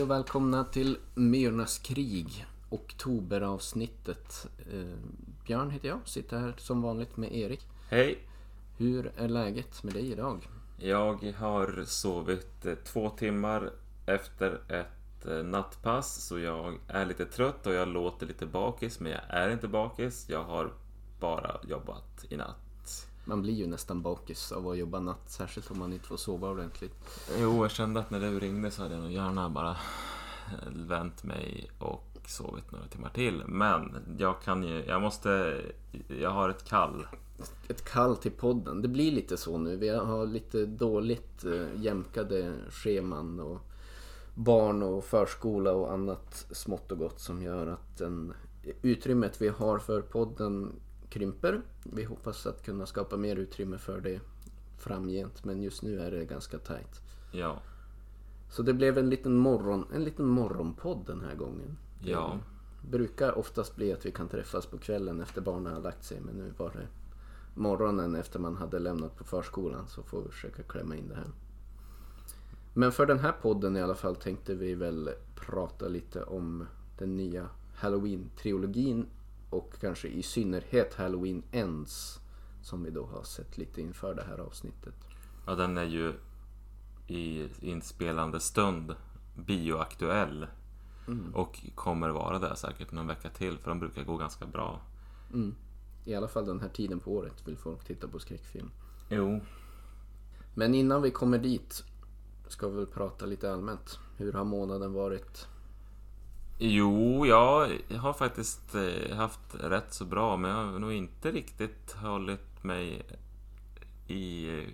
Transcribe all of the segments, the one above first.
Hej och välkomna till Myrornas krig, oktoberavsnittet. Eh, Björn heter jag, sitter här som vanligt med Erik. Hej! Hur är läget med dig idag? Jag har sovit eh, två timmar efter ett eh, nattpass så jag är lite trött och jag låter lite bakis men jag är inte bakis. Jag har bara jobbat i natt. Man blir ju nästan bakis av att jobba natt, särskilt om man inte får sova ordentligt. Jo, jag kände att när du ringde så hade jag nog gärna bara vänt mig och sovit några timmar till. Men jag kan ju, jag måste, jag har ett kall. Ett kall till podden. Det blir lite så nu. Vi har lite dåligt eh, jämkade scheman och barn och förskola och annat smått och gott som gör att den, utrymmet vi har för podden krymper. Vi hoppas att kunna skapa mer utrymme för det framgent men just nu är det ganska tajt. Ja, Så det blev en liten, morgon, en liten morgonpodd den här gången. ja. Det brukar oftast bli att vi kan träffas på kvällen efter barnen har lagt sig men nu var det morgonen efter man hade lämnat på förskolan så får vi försöka klämma in det här. Men för den här podden i alla fall tänkte vi väl prata lite om den nya Halloween-trilogin och kanske i synnerhet Halloween Ends som vi då har sett lite inför det här avsnittet. Ja, den är ju i inspelande stund bioaktuell. Och kommer vara det säkert någon vecka till för de brukar gå ganska bra. Mm. I alla fall den här tiden på året vill folk titta på skräckfilm. Jo. Men innan vi kommer dit ska vi väl prata lite allmänt. Hur har månaden varit? Jo, jag har faktiskt eh, haft rätt så bra men jag har nog inte riktigt hållit mig i eh,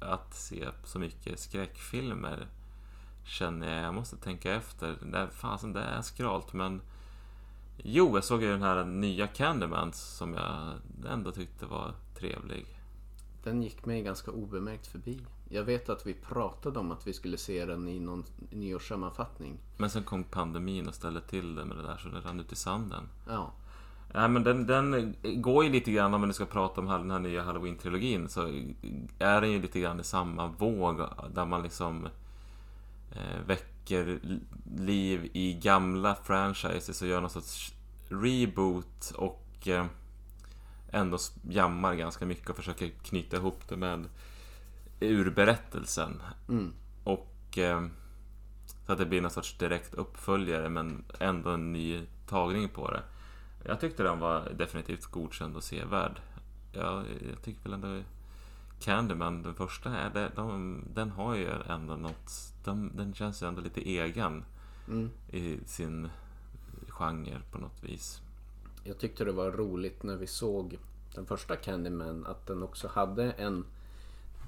att se så mycket skräckfilmer. Känner jag. Jag måste tänka efter. Det, fasen, det är skralt men... Jo, jag såg ju den här nya Candyman som jag ändå tyckte var trevlig. Den gick mig ganska obemärkt förbi. Jag vet att vi pratade om att vi skulle se den i någon nyårssammanfattning. Men sen kom pandemin och ställde till det med det där så det rann ut i sanden. Ja, Nej men den, den går ju lite grann om vi ska prata om den här nya Halloween-trilogin så är den ju lite grann i samma våg där man liksom eh, väcker liv i gamla franchises och gör någon sorts reboot och eh, ändå jammar ganska mycket och försöker knyta ihop det med urberättelsen. mm. Och eh, så att det blir någon sorts direkt uppföljare men ändå en ny tagning på det. Jag tyckte den var definitivt godkänd och sevärd. Jag, jag tycker väl ändå Candyman, den första, är det, de, den har ju ändå något... De, den känns ju ändå lite egen Mm. i sin genre på något vis. Jag tyckte det var roligt när vi såg den första Candyman att den också hade en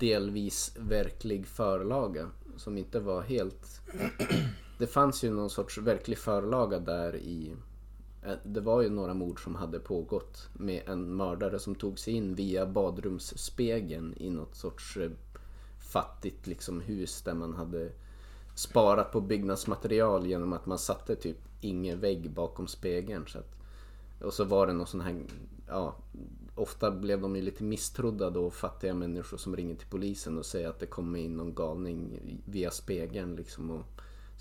delvis verklig förlaga som inte var helt... Det fanns ju någon sorts verklig förlaga där i... Det var ju några mord som hade pågått med en mördare som tog sig in via badrumsspegeln i något sorts eh, fattigt liksom hus där man hade sparat på byggnadsmaterial genom att man satte typ ingen vägg bakom spegeln. Så att, och så var det någon sån här, ja, ofta blev de ju lite misstrodda då, fattiga människor som ringer till polisen och säger att det kommer in någon galning via spegeln liksom och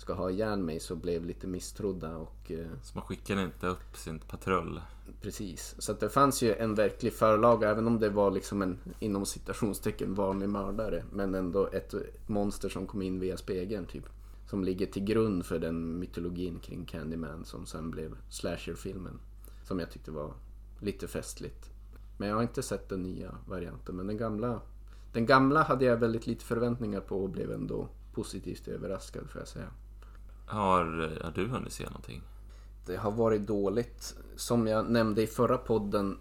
ska ha ihjäl mig så blev lite misstrodda och eh, Så man skickade inte upp sin patrull. Precis, så att det fanns ju en verklig förlaga även om det var liksom en inom citationstecken vanlig mördare. Men ändå ett monster som kom in via spegeln typ. Som ligger till grund för den mytologin kring Candyman som sen blev slasherfilmen. Som jag tyckte var lite festligt. Men jag har inte sett den nya varianten. Men den gamla, den gamla hade jag väldigt lite förväntningar på och blev ändå positivt överraskad får jag säga. Har, har du hunnit se någonting? Det har varit dåligt. Som jag nämnde i förra podden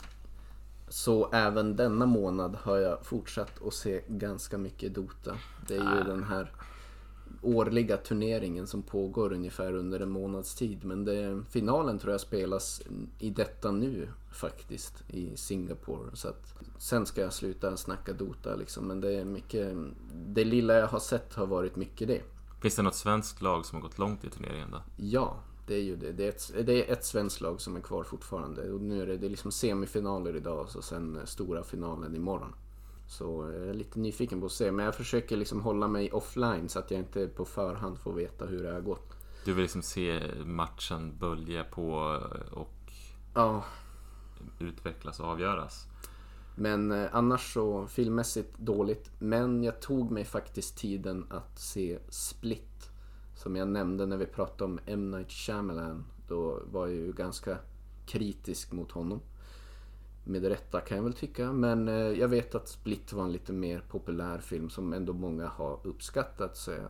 så även denna månad har jag fortsatt att se ganska mycket Dota. Det är ju den här årliga turneringen som pågår ungefär under en månads tid. Men det, finalen tror jag spelas i detta nu faktiskt i Singapore. Så att, sen ska jag sluta snacka Dota liksom. Men det är mycket, det lilla jag har sett har varit mycket det. Finns det något svenskt lag som har gått långt i turneringen då? Ja, det är ju det. Det är ett, det är ett svenskt lag som är kvar fortfarande. Och nu är det, det är liksom semifinaler idag och sen stora finalen imorgon. Så jag är lite nyfiken på att se. Men jag försöker liksom hålla mig offline så att jag inte på förhand får veta hur det har gått. Du vill liksom se matchen bölja på och Ja, utvecklas och avgöras. men eh, annars så filmmässigt dåligt. Men jag tog mig faktiskt tiden att se Split. Som jag nämnde när vi pratade om M. Night Shyamalan. Då var jag ju ganska kritisk mot honom. Med rätta kan jag väl tycka. Men eh, jag vet att Split var en lite mer populär film som ändå många har uppskattat. Så jag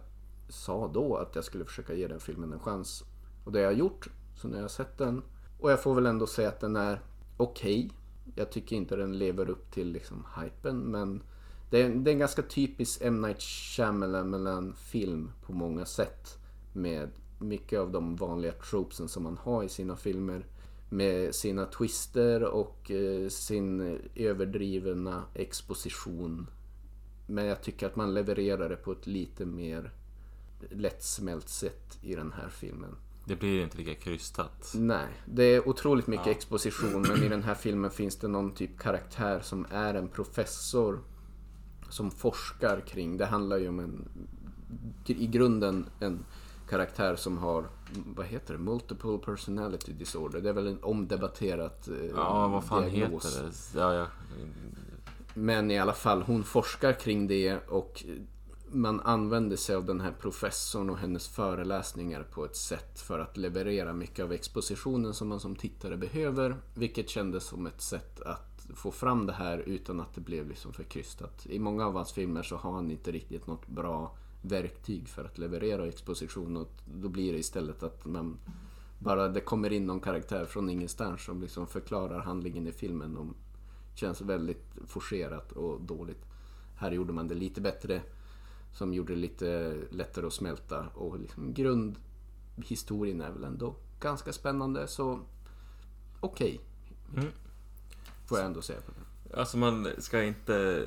sa då att jag skulle försöka ge den filmen en chans. Och det har jag gjort. Så nu har jag sett den. Och jag får väl ändå säga att den är okej. Jag tycker inte den lever upp till liksom hypen. Men det är, det är en ganska typisk M. Night Shyamalan film på många sätt. Med mycket av de vanliga tropesen som man har i sina filmer. Med sina twister och eh, sin överdrivna exposition. Men jag tycker att man levererar det på ett lite mer lättsmält sätt i den här filmen. Det blir inte lika krystat. Nej, det är otroligt mycket exposition men i den här filmen finns det någon typ karaktär som är en professor som forskar kring, det handlar ju om en i grunden en karaktär som har, vad heter det, multiple personality disorder. Det är väl en omdebatterat eh, Ja, vad fan diagnos. heter det? Ja, ja. Men i alla fall, hon forskar kring det och man använder sig av den här professorn och hennes föreläsningar på ett sätt för att leverera mycket av expositionen som man som tittare behöver. Vilket kändes som ett sätt att få fram det här utan att det blev liksom för krystat. I många av hans filmer så har han inte riktigt något bra verktyg för att leverera exposition och då blir det istället att man bara det kommer in någon karaktär från ingenstans som liksom förklarar handlingen i filmen och känns väldigt forcerat och dåligt. Här gjorde man det lite bättre som gjorde det lite lättare att smälta och liksom grundhistorien är väl ändå ganska spännande så okej. Mm. Får jag ändå säga på det. Alltså man ska inte...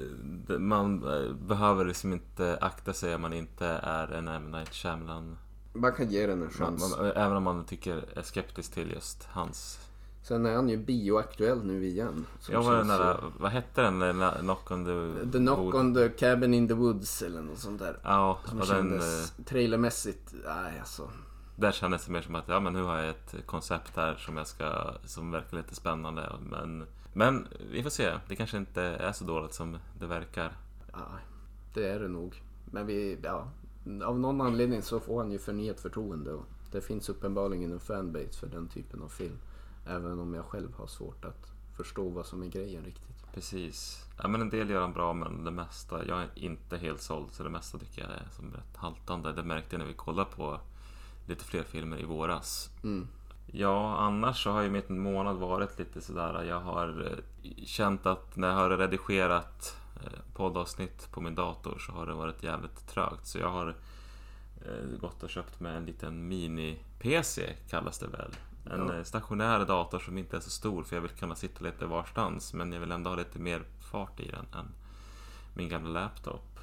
Man eh, behöver liksom inte akta sig om man inte är en M. Night Shyamalan. Man kan ge den en chans. man, även om man tycker är skeptisk till just hans... Sen är han ju bioaktuell nu igen. Jag var den där, så- vad hette den? Där Knock on the... The Knock Wood? on the Cabin in the Woods eller något sånt där. Ja, Som och den, kändes eh, trailermässigt, nej alltså. där kändes det mer som att ja, men nu har jag ett koncept här som jag ska... Som verkar lite spännande. Men, men vi får se. Det kanske inte är så dåligt som det verkar. Ja, det är det nog. Men vi, ja. Av någon anledning så får han ju förnyat förtroende. Och det finns uppenbarligen en fanbase för den typen av film. Även om jag själv har svårt att förstå vad som är grejen riktigt. Precis. Ja, men en del gör han bra, men det mesta... Jag är inte helt såld, så det mesta tycker jag är som rätt haltande. Det märkte jag när vi kollade på lite fler filmer i våras. Mm. Ja, annars så har ju mitt månad varit lite sådär. Jag har eh, känt att när jag har redigerat eh, poddavsnitt på min dator så har det varit jävligt trögt. Så jag har eh, gått och köpt mig en liten mini-PC, kallas det väl. En Ja. stationär dator som inte är så stor för jag vill kunna sitta lite varstans. Men jag vill ändå ha lite mer fart i den än min gamla laptop.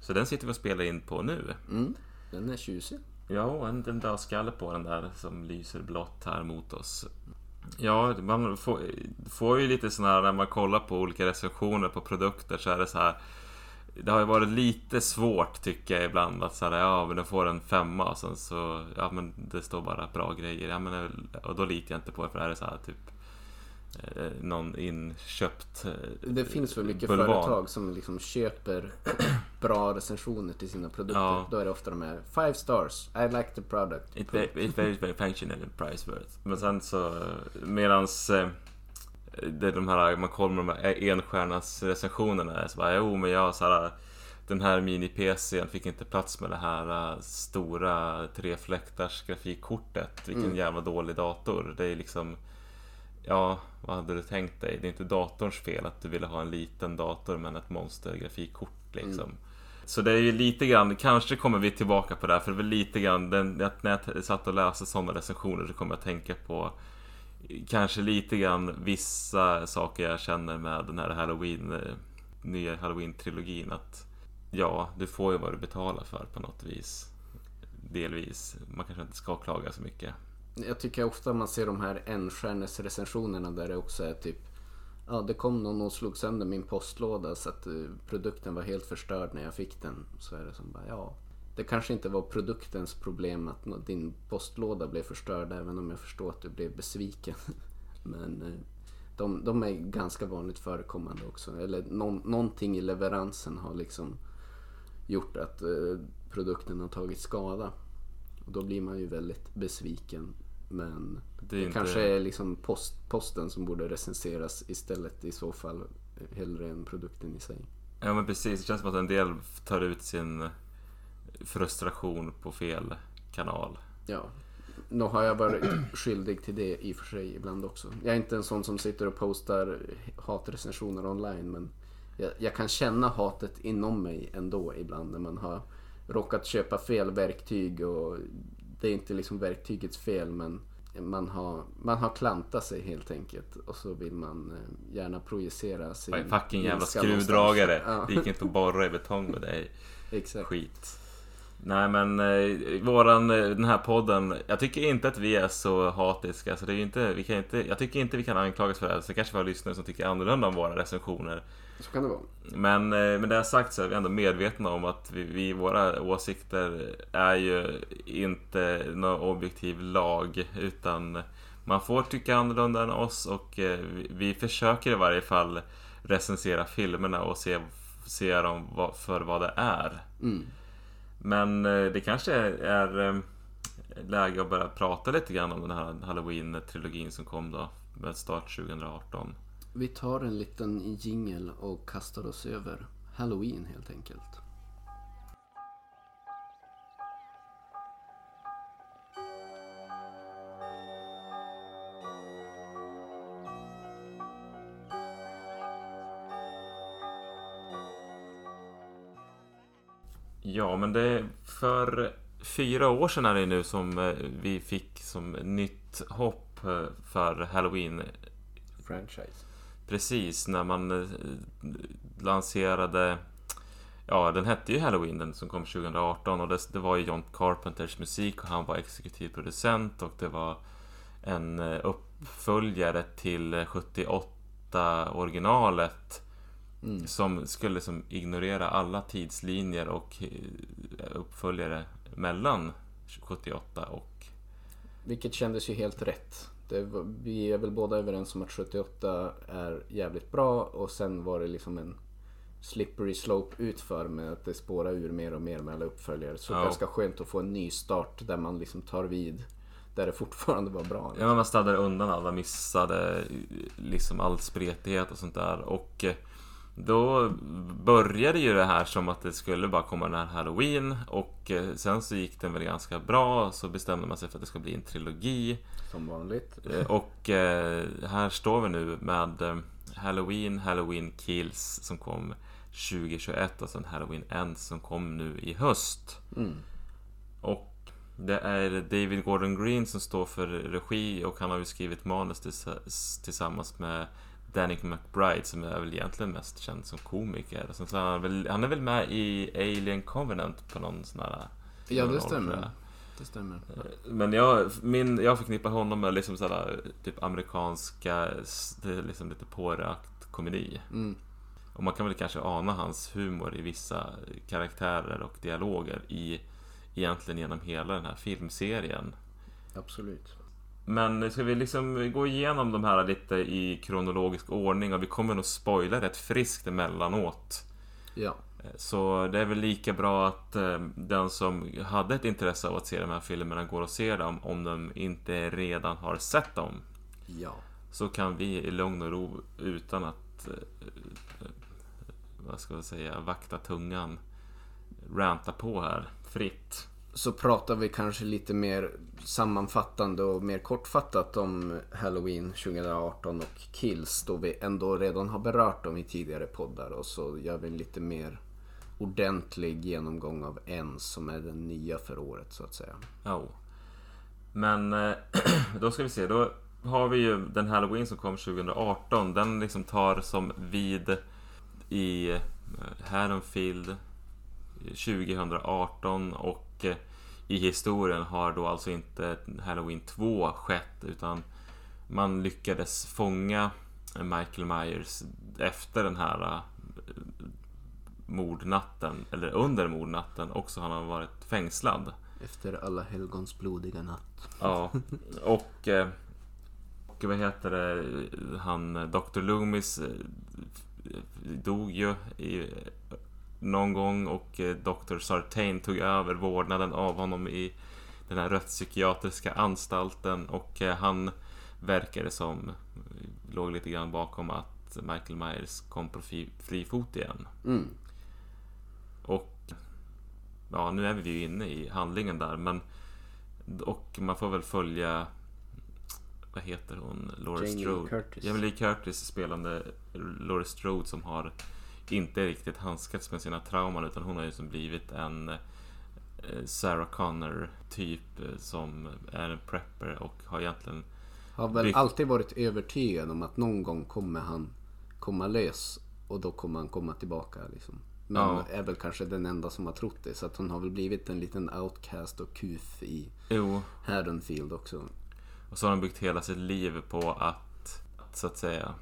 Så den sitter vi och spelar in på nu. Mm. Den är tjusig. Ja, en, en dödskalle på den där som lyser blått här mot oss. Ja, man får, får ju lite sån här när man kollar på olika recensioner på produkter så är det så här. Det har ju varit lite svårt tycker jag ibland att säga ja men den får en femma och sen så ja men det står bara bra grejer. Ja, men, och då litar jag inte på det för det här är så här typ eh, någon inköpt eh, Det finns för mycket bulvan. företag som liksom köper bra recensioner till sina produkter. Ja. Då är det ofta de här five stars, I like the product. It, it's very, very functional and price worth. Men sen så medans eh, det är de här, man kollar med de här enstjärnas recensionerna så bara, jo men jag så här den här mini-PCn fick inte plats med det här eh, stora trefläktars grafikkortet. Vilken Mm. jävla dålig dator. Det är liksom Ja, vad hade du tänkt dig? Det är inte datorns fel att du ville ha en liten dator men ett monster grafikkort liksom. Så det är ju lite grann, kanske kommer vi tillbaka på det här för det var lite grann, den, att när jag satt och läste sådana recensioner så kommer jag att tänka på Kanske lite grann vissa saker jag känner med den här Halloween eh, Nya Halloween-trilogin att Ja, du får ju vad du betalar för på något vis. Delvis, man kanske inte ska klaga så mycket. Jag tycker ofta man ser de här enstjärnes recensionerna där det också är typ Ja, det kom någon och slog sönder min postlåda så att eh, produkten var helt förstörd när jag fick den. Så är det som bara, ja. Det kanske inte var produktens problem att din postlåda blev förstörd även om jag förstår att du blev besviken. Men eh, de, de är ganska vanligt förekommande också. Eller någon, någonting i leveransen har liksom gjort att eh, produkten har tagit skada. Och då blir man ju väldigt besviken. Men Det det, inte- kanske är liksom post, posten som borde recenseras istället i så fall. Hellre än produkten i sig. Ja men precis, det känns som att en del tar ut sin frustration på fel kanal. Ja. Nog har jag varit skyldig till det i och för sig ibland också. Jag är inte en sån som sitter och postar hatrecensioner online men jag, jag kan känna hatet inom mig ändå ibland när man har råkat köpa fel verktyg och det är inte liksom verktygets fel men man har, man har klantat sig helt enkelt och så vill man eh, gärna projicera sin fucking jävla skruvdragare. någonstans. Det gick inte att borra i betong med dig. Ja, exakt. Skit. Nej men eh, våran, eh, den här podden, jag tycker inte att vi är så hatiska. Så det är inte, vi kan inte, jag tycker inte vi kan anklagas för det. här. Sen kanske vi har lyssnare som tycker annorlunda om våra recensioner. Så kan det vara. Men eh, med det sagt så är vi ändå medvetna om att vi, vi, våra åsikter är ju inte någon objektiv lag. Utan man får tycka annorlunda än oss och eh, vi, vi försöker i varje fall recensera filmerna och se, se dem för vad det är. Mm. Men eh, det kanske är eh, läge att börja prata lite grann om den här Halloween-trilogin som kom då med start 2018. Vi tar en liten jingel och kastar oss över Halloween helt enkelt. Ja, men det är för fyra år sedan är det nu som eh, vi fick som nytt hopp eh, för Halloween. Franchise. Precis när man eh, lanserade Ja, den hette ju Halloween den som kom 2018 och det, det var ju John Carpenters musik och han var exekutiv producent och det var en uppföljare till eh, 78 originalet Mm. som skulle liksom ignorera alla tidslinjer och eh, uppföljare mellan 78 och... Vilket kändes ju helt rätt. Det var, vi är väl båda överens om att 78 är jävligt bra och sen var det liksom en slippery slope utför med att det spårar ur mer och mer med alla uppföljare. Så Ja. ganska skönt att få en ny start där man liksom tar vid där det fortfarande var bra. Ja, men man städade undan alla missade, liksom all spretighet och sånt där. Och eh, då började ju det här som att det skulle bara komma den här Halloween och eh, sen så gick den väl ganska bra så bestämde man sig för att det ska bli en trilogi. Som vanligt. Eh, Och eh, här står vi nu med Halloween, Halloween Kills som kom 2021 och sen Halloween Ends som kom nu i höst. Mm. Och det är David Gordon Green som står för regi och han har ju skrivit manus tills- tillsammans med Danny McBride som är väl egentligen mest känd som komiker. Och sen så är han, väl, han är väl med i Alien Covenant på någon sån här... Ja, det stämmer. Det stämmer. Men jag, min, jag förknippar honom med liksom sådär, typ amerikanska, liksom lite pårökt komedi. Mm. Och man kan väl kanske ana hans humor i vissa karaktärer och dialoger i egentligen genom hela den här filmserien. Absolut. Men ska vi liksom gå igenom de här lite i kronologisk ordning och vi kommer nog spoila rätt friskt emellanåt. Ja. Så det är väl lika bra att eh, den som hade ett intresse av att se de här filmerna går och ser dem om de inte redan har sett dem. Ja. Så kan vi i lugn och ro utan att, eh, eh, vad ska jag säga, vakta tungan, ranta på här fritt. Så pratar vi kanske lite mer sammanfattande och mer kortfattat om Halloween 2018 och Kills då vi ändå redan har berört dem i tidigare poddar och så gör vi en lite mer ordentlig genomgång av en som är den nya för året så att säga. Ja. Men eh, då ska vi se, då har vi ju den Halloween som kom 2018. Den liksom tar som vid i eh, Haddonfield 2018 och i historien har då alltså inte Halloween 2 skett utan man lyckades fånga Michael Myers efter den här uh, mordnatten, eller under mordnatten, också han har varit fängslad. Efter alla helgons blodiga natt. Ja, och, eh, och vad heter det, han Dr. Loomis eh, dog ju i, någon gång och eh, Dr. Sartain tog över vårdnaden av honom i den här rättspsykiatriska anstalten och han verkade som låg lite grann bakom att Michael Myers kom på fri, fri fot igen. Mm. Och ja, nu är vi ju inne i handlingen där men och man får väl följa vad heter hon? Laurie Jamie Strode. Curtis. Jamie Lee Curtis spelande Laurie Strode som har inte riktigt handskats med sina trauman utan hon har ju som blivit en eh, Sarah Connor typ eh, som är en prepper och har egentligen Har väl Byggt- alltid varit övertygad om att någon gång kommer han komma lös. Och då kommer han komma tillbaka liksom. Men Ja. är väl kanske den enda som har trott det. Så att hon har väl blivit en liten outcast och kuf i Jo, Haddonfield också. och så har han byggt hela sitt liv på att, att så att säga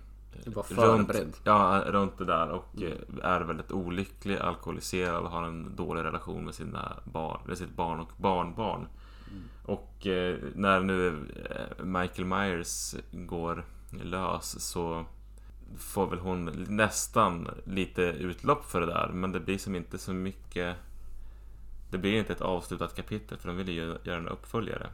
Var runt, förberedd. ja, runt det där och eh, är väldigt olycklig, alkoholiserad och har en dålig relation med sina barn, med sitt barn och barnbarn. Och eh, när nu eh, Michael Myers går lös så får väl hon nästan lite utlopp för det där men det blir som inte så mycket Det blir inte ett avslutat kapitel för de vill ju göra en uppföljare.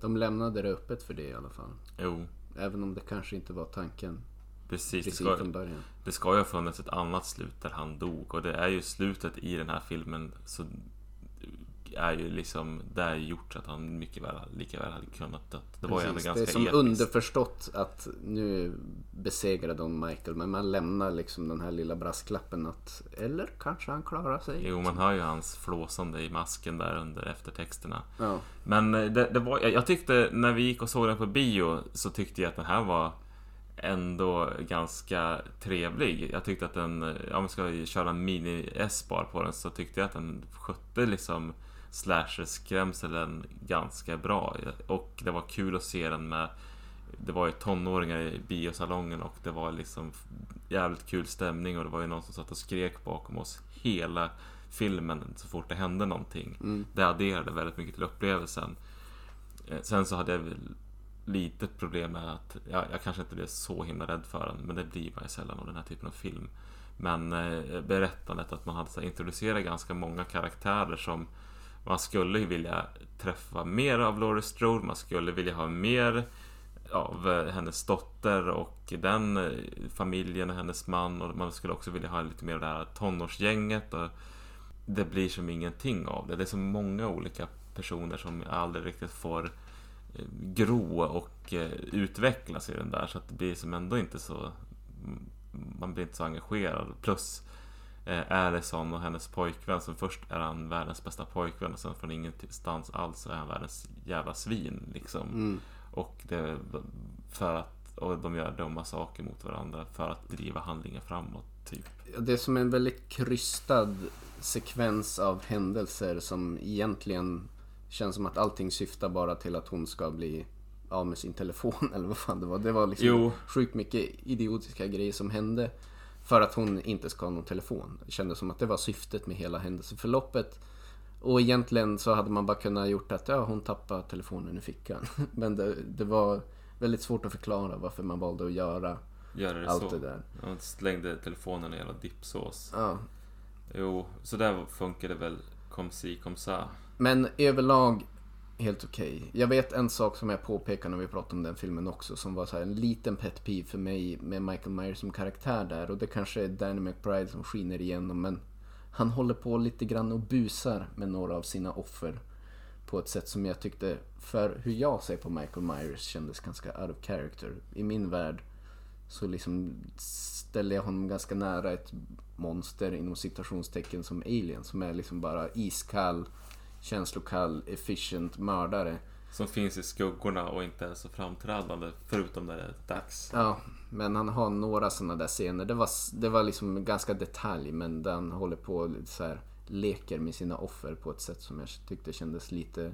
De lämnade det öppet för det i alla fall. Jo, Även om det kanske inte var tanken precis. Det precis ska, från början. Det ska ju ha funnits ett annat slut där han dog och det är ju slutet i den här filmen så är ju liksom det är gjort så att han mycket väl lika väl hade kunnat dött. Det var ju ändå Precis, ganska det är som episkt. underförstått att nu besegrar de Michael. Men man lämnar liksom den här lilla brasklappen att eller kanske han klarar sig. Jo, man hör ju hans flåsande i masken där under eftertexterna. Ja. Men eh, det, det var, jag tyckte när vi gick och såg den på bio så tyckte jag att den här var ändå ganska trevlig. Jag tyckte att den, om vi ska köra en mini-S-bar på den så tyckte jag att den skötte liksom slasher-skrämseln ganska bra. Och det var kul att se den med det var ju tonåringar i biosalongen och det var liksom jävligt kul stämning och det var ju någon som satt och skrek bakom oss hela filmen så fort det hände någonting. Mm. Det adderade väldigt mycket till upplevelsen. Eh, Sen så hade jag väl litet problem med att jag, jag kanske inte blev så himla rädd för den, men det blir man ju sällan av den här typen av film. Men eh, berättandet att man hade så här, introducerat ganska många karaktärer som man skulle ju vilja träffa mer av Laurie Strode, man skulle vilja ha mer av eh, hennes dotter och den eh, familjen och hennes man och man skulle också vilja ha lite mer av det här tonårsgänget och det blir som ingenting av det. Det är så många olika personer som aldrig riktigt får gro och eh, utvecklas i den där så att det blir som ändå inte så man blir inte så engagerad. Plus eh, Allison och hennes pojkvän som först är han världens bästa pojkvän och sen från ingenstans alls är han världens jävla svin liksom. Mm. Och det för att och de gör dumma saker mot varandra för att driva handlingen framåt typ. Det är som en väldigt krystad sekvens av händelser som egentligen känns som att allting syftar bara till att hon ska bli av med sin telefon eller vad fan det var. Det var liksom Jo. sjukt mycket idiotiska grejer som hände för att hon inte ska ha någon telefon. Det kändes som att det var syftet med hela händelseförloppet. Och egentligen så hade man bara kunnat gjort att ja, hon tappade telefonen i fickan. Men det, det var väldigt svårt att förklara varför man valde att göra Göra det allt så. det där. Han slängde telefonen i jävla dippsås. Ja, Jo, så där funkar det väl kom si kom sa. Men överlag helt okej. Jag vet en sak som jag påpekade när vi pratade om den filmen också som var så här en liten pet peeve för mig med Michael Myers som karaktär där och det kanske är Danny McBride som skiner igenom men han håller på lite grann och busar med några av sina offer på ett sätt som jag tyckte för hur jag ser på Michael Myers kändes ganska out of character. I min värld så liksom ställer jag honom ganska nära ett monster inom citationstecken som Alien som är liksom bara iskall, känslokall, efficient mördare. Som finns i skuggorna och inte är så framträdande förutom när det är dags. Ja, men han har några sådana där scener. Det var, det var liksom ganska detalj men han håller på och så här leker med sina offer på ett sätt som jag tyckte kändes lite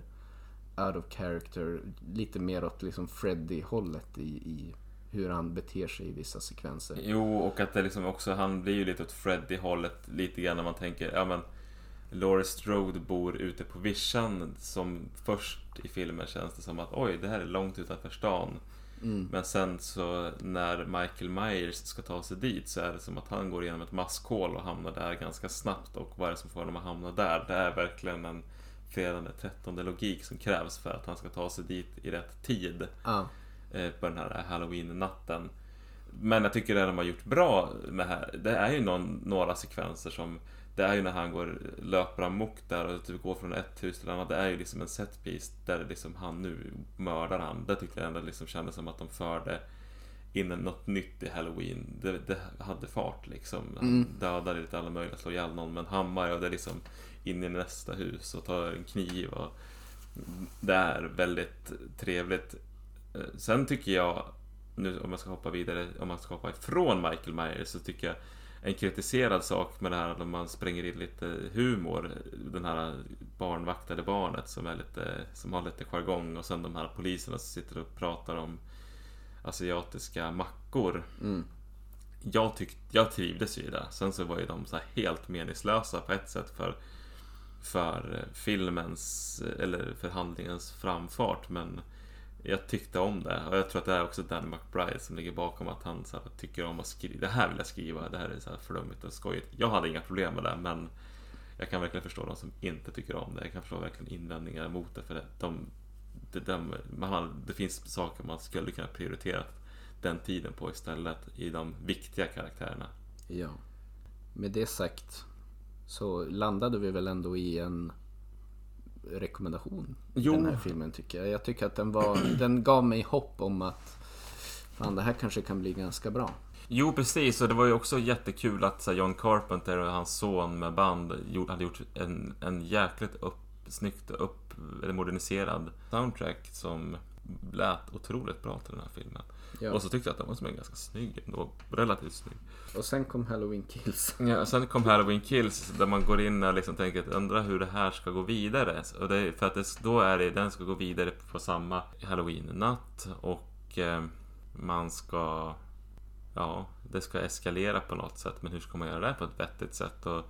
out of character. Lite mer åt liksom Freddy-hållet i, i hur han beter sig i vissa sekvenser. Jo, och att det liksom också, han blir ju lite åt Freddy-hållet lite grann när man tänker, ja men Laurie Strode bor ute på vischan som först i filmen känns det som att oj, det här är långt utanför stan. Mm. Men sen så när Michael Myers ska ta sig dit så är det som att han går igenom ett maskhål och hamnar där ganska snabbt. Och vad är det som får honom att hamna där? Det är verkligen en fredag den 13 logik som krävs för att han ska ta sig dit i rätt tid eh, på den här halloween-natten. Men jag tycker det de har gjort bra med här, det är ju någon, några sekvenser som det är ju när han går, löper amok där och typ går från ett hus till ett annat. Det är ju liksom en setpiece där liksom han nu mördar han. Det tyckte jag ändå liksom kändes som att de förde in något nytt i Halloween. Det, det hade fart liksom. Han Mm. dödade lite alla möjliga, slår ihjäl någon med en hammare och det är liksom in i nästa hus och tar en kniv. Och det är väldigt trevligt. Eh, Sen tycker jag, nu om jag ska hoppa vidare, om man ska hoppa ifrån Michael Myers så tycker jag en kritiserad sak med det här när man spränger in lite humor. Den här barnvaktade barnet som, är lite, som har lite jargong och sen de här poliserna som sitter och pratar om asiatiska mackor. mm. Jag, tyck, jag trivdes ju i det. Sen så var ju de så här helt meningslösa på ett sätt för, för filmens, eller för handlingens framfart. Men jag tyckte om det och jag tror att det är också Dan McBride som ligger bakom att han så här, tycker om att skriva. Det här vill jag skriva, det här är så här flummigt och skojigt. Jag hade inga problem med det men jag kan verkligen förstå de som inte tycker om det. Jag kan förstå verkligen invändningar mot det för det, de, det, de, man har, det finns saker man skulle kunna prioritera den tiden på istället i de viktiga karaktärerna. ja. Med det sagt så landade vi väl ändå i en rekommendation Jo. den här filmen tycker jag. Jag tycker att den var, den gav mig hopp om att fan det här kanske kan bli ganska bra. Jo, precis. Och det var ju också jättekul att här, John Carpenter och hans son med band gjort, hade gjort en, en jäkligt upp, snyggt upp, eller moderniserad soundtrack som lät otroligt bra till den här filmen. Ja. Och så tyckte jag att den var som en ganska snygg ändå, relativt snygg. Och sen kom Halloween Kills. Ja, sen kom Halloween Kills där man går in och liksom tänker att undra hur det här ska gå vidare. Och det, är- för att det, då är det, den ska gå vidare på samma Halloween-natt och eh, man ska... Ja, det ska eskalera på något sätt. Men hur ska man göra det på ett vettigt sätt? Och,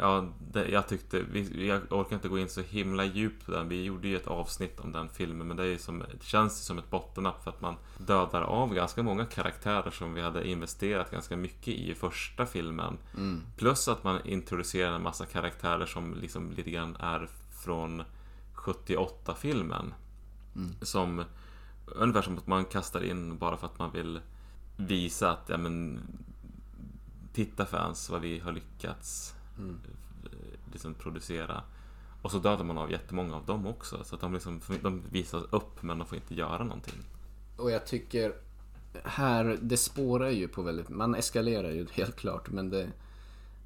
ja, det, jag tyckte... Vi, jag orkar inte gå in så himla djupt på den. Vi gjorde ju ett avsnitt om den filmen. Men det, är som, det känns ju som ett bottennapp för att man dödar av ganska många karaktärer som vi hade investerat ganska mycket i i första filmen. Mm. Plus att man introducerar en massa karaktärer som liksom lite grann är från 78-filmen. Mm. Som ungefär som att man kastar in bara för att man vill visa att, ja men Titta fans vad vi har lyckats Mm. eh, liksom producera. Och så dödar man av jättemånga av dem också. Så att de, liksom, de visas upp men de får inte göra någonting. Och jag tycker här, det spårar ju på väldigt, man eskalerar ju helt klart men det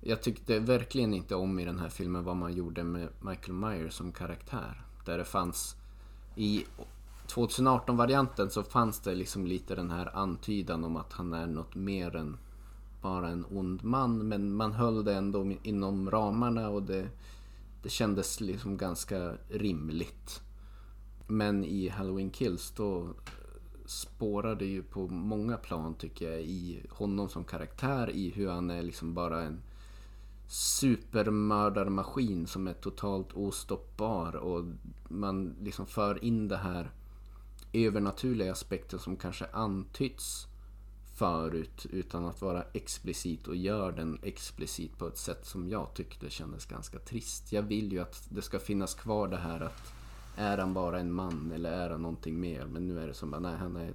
Jag tyckte verkligen inte om i den här filmen vad man gjorde med Michael Myers som karaktär. Där det fanns i 2018-varianten så fanns det liksom lite den här antydan om att han är något mer än vara en ond man. Men man höll det ändå inom ramarna och det, det kändes liksom ganska rimligt. Men i Halloween Kills då spårar det ju på många plan tycker jag i honom som karaktär, i hur han är liksom bara en supermördarmaskin som är totalt ostoppbar och man liksom för in det här övernaturliga aspekten som kanske antytts förut utan att vara explicit och gör den explicit på ett sätt som jag tyckte kändes ganska trist. Jag vill ju att det ska finnas kvar det här att är han bara en man eller är han någonting mer? Men nu är det som att nej, han är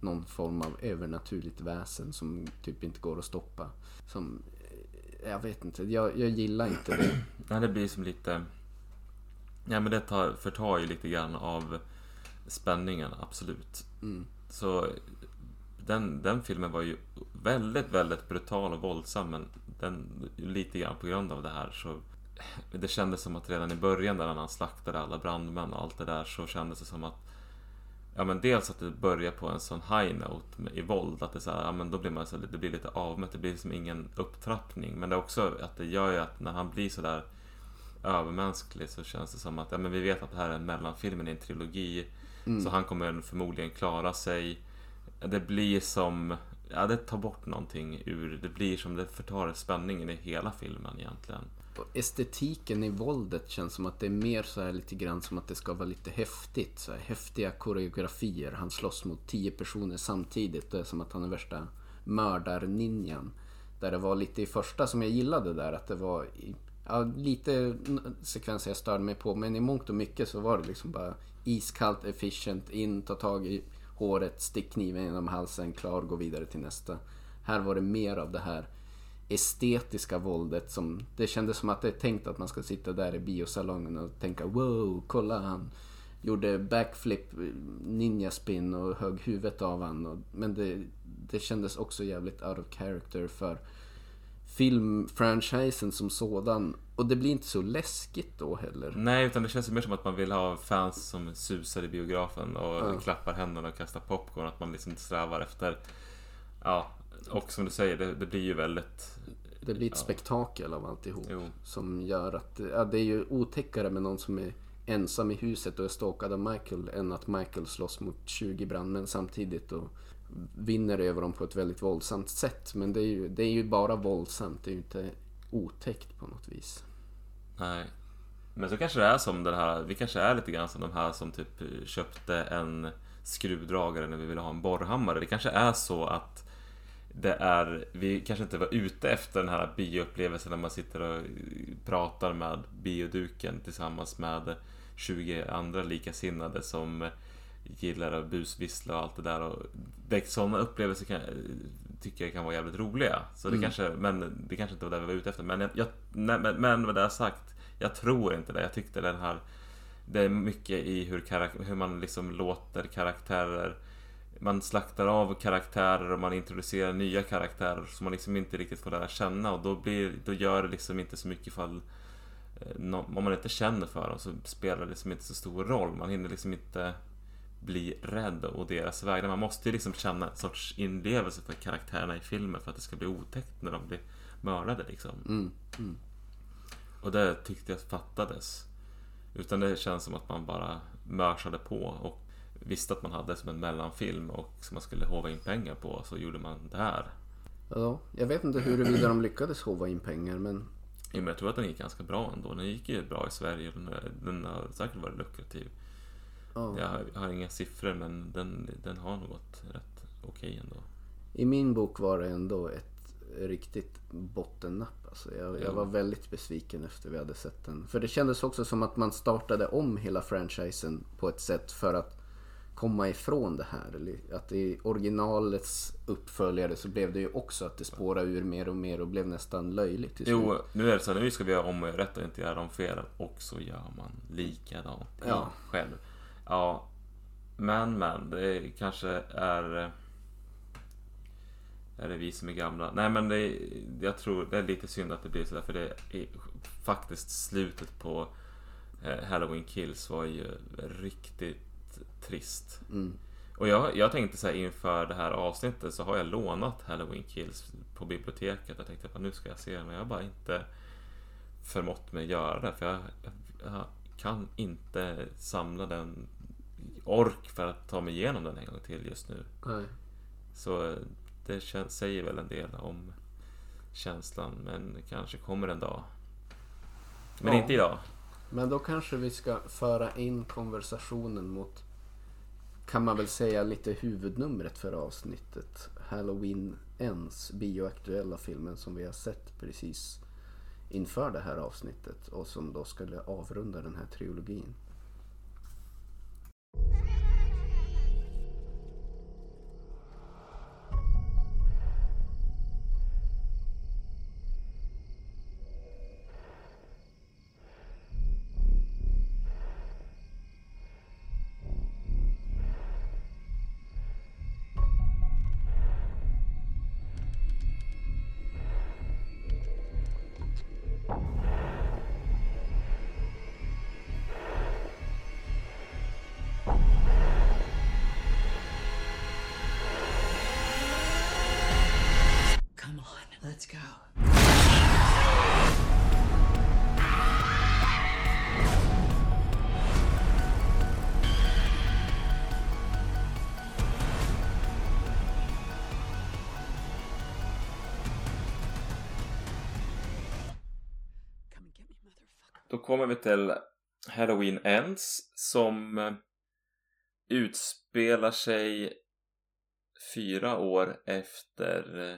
någon form av övernaturligt väsen som typ inte går att stoppa. Som, eh, jag vet inte, jag, jag gillar inte det. Nej, det blir som lite... Ja, men det tar, förtar ju lite grann av spänningen, absolut. Mm. Så den, den filmen var ju väldigt, väldigt brutal och våldsam, men den, lite grann på grund av det här så... Det kändes som att redan i början där när han slaktade alla brandmän och allt det där så kändes det som att Ja men dels att det börjar på en sån high note med, i våld, att det, är så här, ja, men då blir man så, det blir lite avmätt, det blir liksom ingen upptrappning. Men det är också att det gör ju att när han blir sådär övermänsklig så känns det som att ja, men vi vet att det här är en mellanfilm i en trilogi. Så han kommer förmodligen klara sig. Det blir som... Ja, det tar bort någonting ur... Det blir som det förtar spänningen i hela filmen egentligen. Och estetiken i våldet känns som att det är mer så här lite grann som att det ska vara lite häftigt. Så här, häftiga koreografier. Han slåss mot tio personer samtidigt. Det är som att han är värsta mördarninjan. Där det var lite i första som jag gillade där att det var i, ja, lite sekvenser jag störde mig på men i mångt och mycket så var det liksom bara iskallt, efficient, in, ta tag i håret, stick kniven genom halsen, klar, gå vidare till nästa. Här var det mer av det här estetiska våldet som det kändes som att det är tänkt att man ska sitta där i biosalongen och tänka wow, kolla han gjorde backflip, ninjaspin och högg huvudet av han. Och, men det, det kändes också jävligt out of character för filmfranchisen som sådan. Och det blir inte så läskigt då heller. Nej, utan det känns mer som att man vill ha fans som susar i biografen och klappar händerna och kastar popcorn. Att man liksom strävar efter... Ja, och som du säger, det, det blir ju väldigt... Det blir ett spektakel av alltihop. Jo. Som gör att, ja det är ju otäckare med någon som är ensam i huset och är stalkad av Michael än att Michael slåss mot 20 brandmän samtidigt och vinner över dem på ett väldigt våldsamt sätt. Men det är ju, det är ju bara våldsamt, det är ju inte otäckt på något vis. Nej. Men så kanske det är som den här, vi kanske är lite grann som de här som typ köpte en skruvdragare när vi ville ha en borrhammare. Det kanske är så att det är, vi kanske inte var ute efter den här bioupplevelsen när man sitter och pratar med bioduken tillsammans med 20 andra likasinnade som gillar att busvissla och allt det där. Och det, sådana upplevelser kan, tycker jag kan vara jävligt roliga. Så det Mm. kanske, men det kanske inte var det vi var ute efter. Men, jag, nej, men, men med det sagt, jag tror inte det. Jag tyckte den här det är mycket i hur, karak- hur man liksom låter karaktärer man slaktar av karaktärer och man introducerar nya karaktärer som man liksom inte riktigt får lära känna och då, blir, då gör det liksom inte så mycket ifall eh, om man inte känner för dem så spelar det liksom inte så stor roll. Man hinner liksom inte bli rädd och deras vägnar. Man måste ju liksom känna en sorts inlevelse för karaktärerna i filmen för att det ska bli otäckt när de blir mördade liksom. Mm. Mm. Och det tyckte jag fattades. Utan det känns som att man bara mörsade på och visste att man hade som en mellanfilm och som man skulle hova in pengar på så gjorde man det här. Ja, jag vet inte huruvida de lyckades hova in pengar men Jo, men jag tror att den gick ganska bra ändå. Den gick ju bra i Sverige. Den, den har säkert varit lukrativ. Ja. Jag har, jag har inga siffror men den, den har nog gått rätt okej ändå. I min bok var det ändå ett riktigt bottennapp. Alltså jag, jag Ja. var väldigt besviken efter vi hade sett den. För det kändes också som att man startade om hela franchisen på ett sätt för att komma ifrån det här. Att i originalets uppföljare så blev det ju också att det spårade ur mer och mer och blev nästan löjligt till slut. Jo, nu är det så nu ska vi göra om och göra rätt och inte göra om fel. Och så gör man likadant Ja. själv. Ja, men men, det kanske är... Är det vi som är gamla? Nej men det, jag tror det är lite synd att det blir sådär för det är faktiskt slutet på eh, Halloween Kills var ju riktigt trist. Mm. Och jag, jag tänkte så här inför det här avsnittet så har jag lånat Halloween Kills på biblioteket. Jag tänkte att nu ska jag se den men jag har bara inte förmått mig göra det. För jag, jag, jag kan inte samla den ork för att ta mig igenom den en gång till just nu. Nej. Så det kän- säger väl en del om känslan men kanske kommer en dag. Men Ja. inte idag. Men då kanske vi ska föra in konversationen mot kan man väl säga lite huvudnumret för avsnittet. Halloween Ends, bioaktuella filmen som vi har sett precis inför det här avsnittet och som då skulle avrunda den här trilogin. Bye. Kommer vi till Halloween Ends som utspelar sig fyra år efter eh,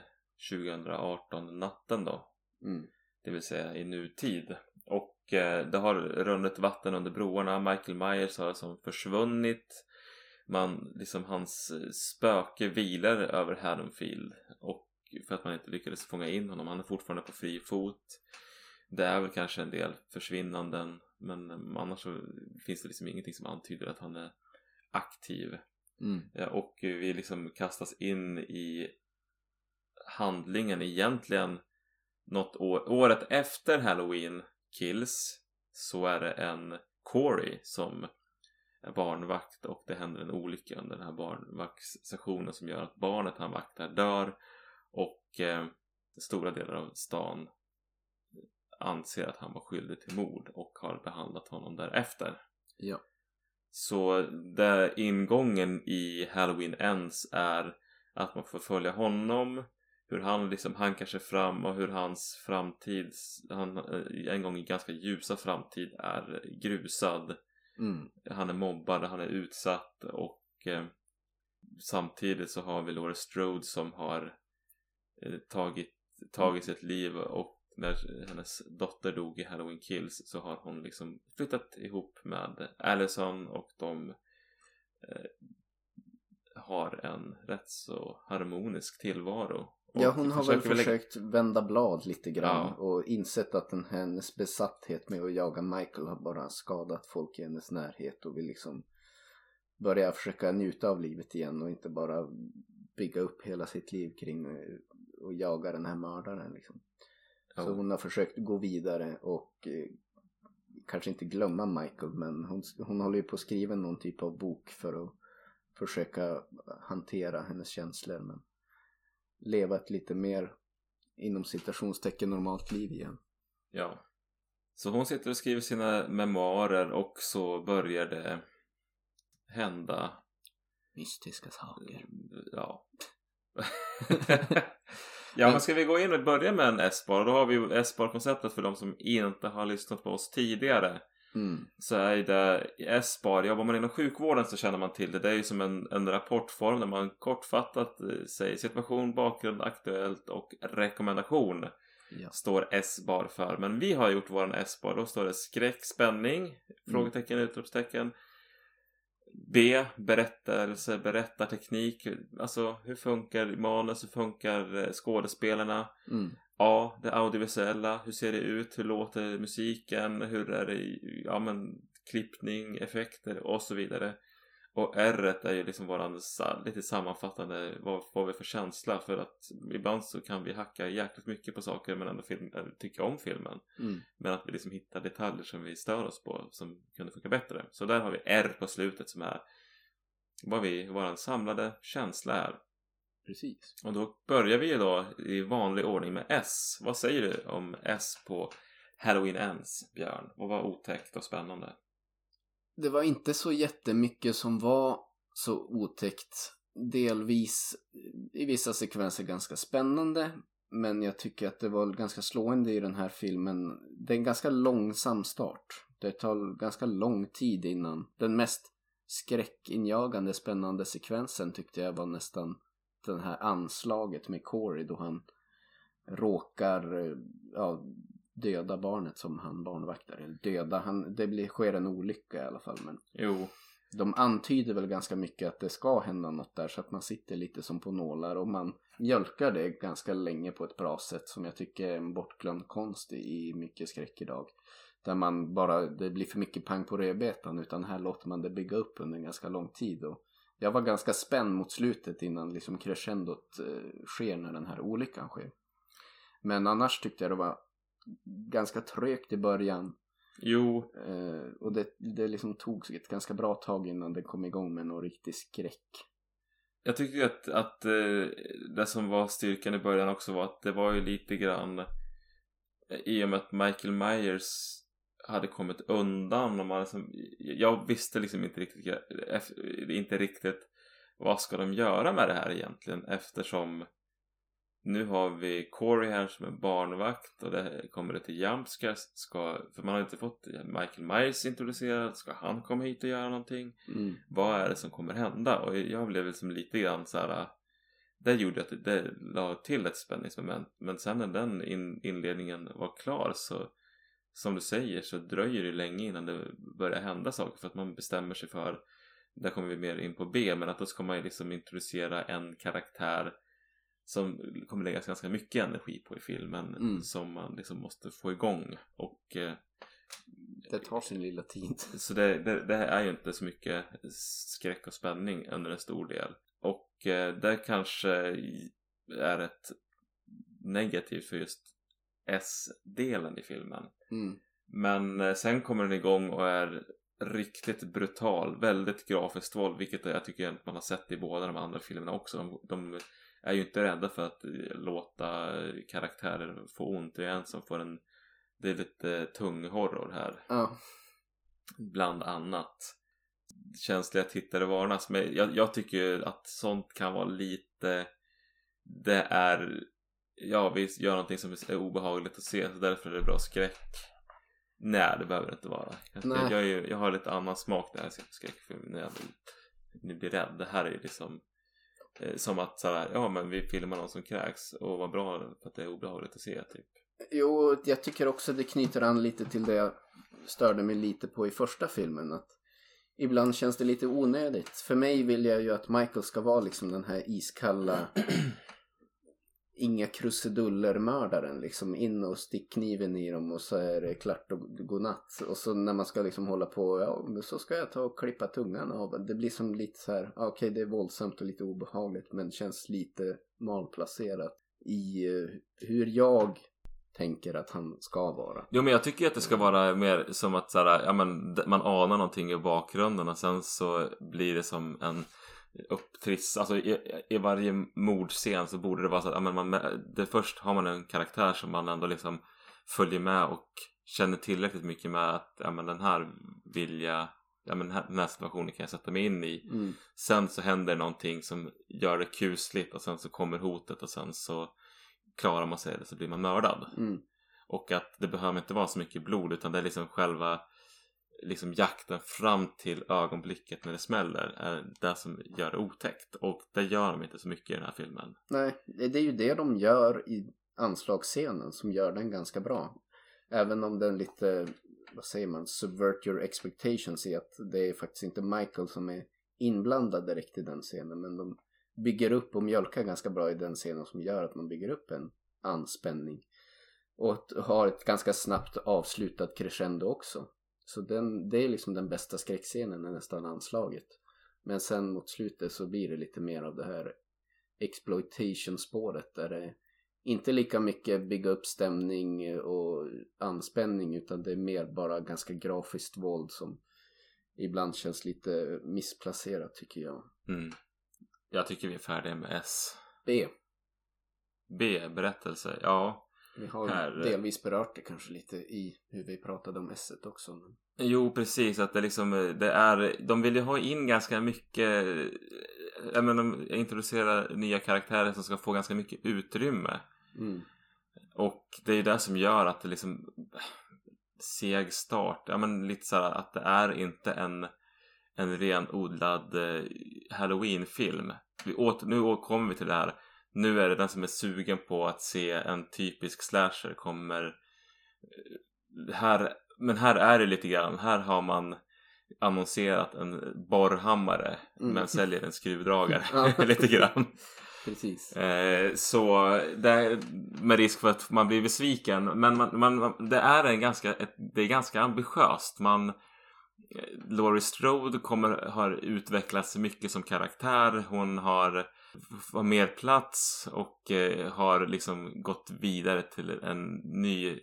2018 natten då. Mm. Det vill säga i nutid. Och eh, det har runnit vatten under broarna. Michael Myers har som försvunnit. Man, liksom hans eh, spöke vilar över Haddonfield. Och för att man inte lyckades fånga in honom. Han är fortfarande på fri fot. Det är väl kanske en del försvinnanden. Men eh, annars så finns det liksom ingenting som antyder att han är aktiv. Mm. Ja, och vi liksom kastas in i handlingen egentligen något år, året efter Halloween Kills så är det en Corey som är barnvakt och det händer en olycka under den här barnvaktssessionen som gör att barnet han vaktar dör och eh, stora delar av stan anser att han var skyldig till mord och har behandlat honom därefter. Ja. Så där ingången i Halloween Ends är att man får följa honom hur han liksom hankar sig fram och hur hans framtid, han, eh, en gång i ganska ljusa framtid är grusad. Mm. Han är mobbad, han är utsatt och eh, samtidigt så har vi Laura Strode som har eh, tagit, tagit sitt liv och när hennes dotter dog i Halloween Kills så har hon liksom flyttat ihop med Allison och de eh, har en rätt så harmonisk tillvaro. Ja, Och hon har väl lägga- försökt vända blad lite grann Ja. och insett att den, hennes besatthet med att jaga Michael har bara skadat folk i hennes närhet och vill liksom börja försöka njuta av livet igen och inte bara bygga upp hela sitt liv kring eh, och jaga den här mördaren liksom. Så hon har försökt gå vidare och eh, kanske inte glömma Michael men hon, hon håller ju på att skriva någon typ av bok för att försöka hantera hennes känslor men leva ett lite mer inom citationstecken normalt liv igen. Ja. Så hon sitter och skriver sina memoarer och så börjar det hända Mystiska saker. Ja. ja, men ska vi gå in och börja med en S-bar? Då har vi ju S-bar-konceptet för de som inte har lyssnat på oss tidigare. Mm. Så är det S-bar, jobbar man inom sjukvården så känner man till det. Det är ju som en, en rapportform där man kortfattat eh, säger situation, bakgrund, aktuellt och rekommendation. Ja. Står S-bar för. Men vi har gjort våran S-bar. Då står det skräck, spänning, frågetecken, utropstecken. B. Berättelse, berättarteknik. Alltså hur funkar manus, hur funkar eh, skådespelarna? Mm. A. Det audiovisuella. Hur ser det ut? Hur låter musiken? Hur är det i, ja men klippning, effekter och så vidare. Och R är ju liksom våran lite sammanfattande vad får vi för känsla för att ibland så kan vi hacka jäkligt mycket på saker men ändå film, eller tycka om filmen. Mm. Men att vi liksom hittar detaljer som vi stör oss på som kunde funka bättre. Så där har vi R på slutet som är vad vi, våran samlade känsla är. Precis. Och då börjar vi ju då i vanlig ordning med S. Vad säger du om S på Halloween Ends, Björn? Vad var otäckt och spännande? Det var inte så jättemycket som var så otäckt. Delvis i vissa sekvenser ganska spännande. Men jag tycker att det var ganska slående i den här filmen. Det är en ganska långsam start. Det tar ganska lång tid innan. Den mest skräckinjagande spännande sekvensen tyckte jag var nästan den här anslaget med Corey då han råkar eh, ja, döda barnet som han barnvaktar. Eller döda, han, det blir, sker en olycka i alla fall. Men Jo, de antyder väl ganska mycket att det ska hända något där så att man sitter lite som på nålar och man mjölkar det ganska länge på ett bra sätt som jag tycker är en bortglömd konst i, mycket skräck idag. Där man bara, det blir för mycket pang på rödbetan utan här låter man det bygga upp under en ganska lång tid. Och jag var ganska spänd mot slutet innan liksom crescendot eh, sker när den här olyckan sker. Men annars tyckte jag det var ganska trögt i början. jo, Eh, och det, det liksom tog ett ganska bra tag innan det kom igång med någon riktig skräck. jag tycker att, att eh, det som var styrkan i början också var att det var ju lite grann eh, i och med att Michael Myers hade kommit undan och man liksom, jag visste liksom inte riktigt eff- inte riktigt vad ska de göra med det här egentligen eftersom nu har vi Corey här som är barnvakt och det kommer det till Jumpscares. Ska, för man har inte fått Michael Myers introducerad. Ska han komma hit och göra någonting? Mm. Vad är det som kommer hända? Och jag blev liksom lite grann så här. Det gjorde att det, det la till ett spänningsmoment. Men sen när den in, inledningen var klar så som du säger så dröjer det länge innan det börjar hända saker för att man bestämmer sig för där kommer vi mer in på B men att då ska man ju liksom introducera en karaktär som kommer läggas ganska mycket energi på i filmen Mm. som man liksom måste få igång och eh, Det tar sin lilla tid. så det, det, det är ju inte så mycket skräck och spänning under en stor del och eh, det kanske är ett negativt för just S-delen i filmen Mm. men eh, sen kommer den igång och är riktigt brutal, väldigt grafiskt våld vilket jag tycker man har sett i båda de andra filmerna också. De, de är ju inte rädda för att eh, låta karaktärer få ont. Det är en som får en det är lite tung horror här, Ja. bland annat. Känsliga tittare varnas, men jag, jag tycker ju att sånt kan vara lite det är ja, vi gör någonting som är obehagligt att se så därför är det bra skräck. Nej, det behöver det inte vara. Jag, jag, jag, har lite annan smak när jag ser på skräckfilm. När jag nu blir rädd. Det här är ju liksom Eh, som att såhär, ja men vi filmar någon som kräks och vad bra för att det är obehagligt att se typ. Jo, jag tycker också det knyter an lite till det jag störde mig lite på i första filmen. Att ibland känns det lite onödigt. För mig vill jag ju att Michael ska vara liksom den här iskalla inga krusiduller-mördaren. Liksom in och stick kniven i dem och så är det klart och godnatt. Och så när man ska liksom hålla på, ja men så ska jag ta och klippa tungan av. Det blir som lite så här, okej okej det är våldsamt och lite obehagligt men känns lite malplacerat i eh, hur jag tänker att han ska vara. Jo men jag tycker att det ska vara mer som att såhär, ja, men, man anar någonting i bakgrunden och sen så blir det som en upptriss, alltså i, i varje mordscen så borde det vara så att ja, men man, det först har man en karaktär som man ändå liksom följer med och känner tillräckligt mycket med att ja, men den här vill jag, ja, men den, här, den här situationen kan jag sätta mig in i. Mm. Sen så händer någonting som gör det kusligt och sen så kommer hotet och sen så klarar man sig eller så blir man mördad. Mm. Och att det behöver inte vara så mycket blod utan det är liksom själva liksom jakten fram till ögonblicket när det smäller är det som gör det otäckt. Och det gör de inte så mycket i den här filmen. Nej, det är ju det de gör i anslagsscenen som gör den ganska bra. Även om den lite, vad säger man, subvert your expectations i att det är faktiskt inte Michael som är inblandad direkt i den scenen. Men de bygger upp och mjölkar ganska bra i den scenen som gör att man bygger upp en anspänning. Och har ett ganska snabbt avslutat crescendo också. Så den, det är liksom den bästa skräckscenen är nästan anslaget. Men sen mot slutet så blir det lite mer av det här exploitation-spåret där det inte lika mycket bygga upp stämning och anspänning utan det är mer bara ganska grafiskt våld som ibland känns lite missplacerat tycker jag. Mm. Jag tycker vi är färdiga med S. B. B, berättelse. Ja. Vi har Här- delvis berört det kanske lite i hur vi pratade om S också. Men... Jo, precis. Att det liksom, det är, de vill ju ha in ganska mycket, jag menar, de introducerar nya karaktärer som ska få ganska mycket utrymme. Mm. Och det är ju det som gör att det liksom seg start. Ja men lite så här att det är inte en, en renodlad eh, Halloween-film. Nu kommer vi till det här. Nu är det den som är sugen på att se en typisk slasher kommer eh, här, men här är det lite grann. Här har man annonserat en borrhammare Mm. men säljer en skruvdragare. Ja. lite grann. Precis. Eh, så det, med risk för att man blir besviken. Men man, man, det är en ganska, det är ganska ambitiöst. Man, eh, Laurie Strode kommer, har utvecklats mycket som karaktär. Hon har har mer plats och eh, har liksom gått vidare till en ny,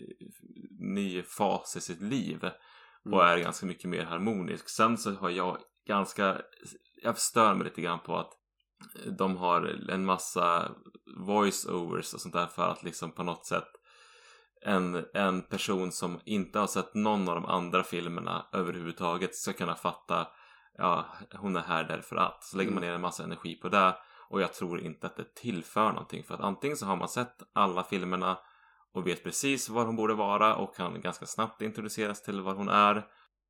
ny fas i sitt liv. Och är ganska mycket mer harmonisk. Sen så har jag ganska, jag stör mig lite grann på att de har en massa voice-overs och sånt där för att liksom på något sätt en, en person som inte har sett någon av de andra filmerna överhuvudtaget ska kunna fatta ja, hon är här därför att. Så lägger man ner en massa energi på det Och jag tror inte att det tillför någonting. För att antingen så har man sett alla filmerna och vet precis var hon borde vara och kan ganska snabbt introduceras till var hon är.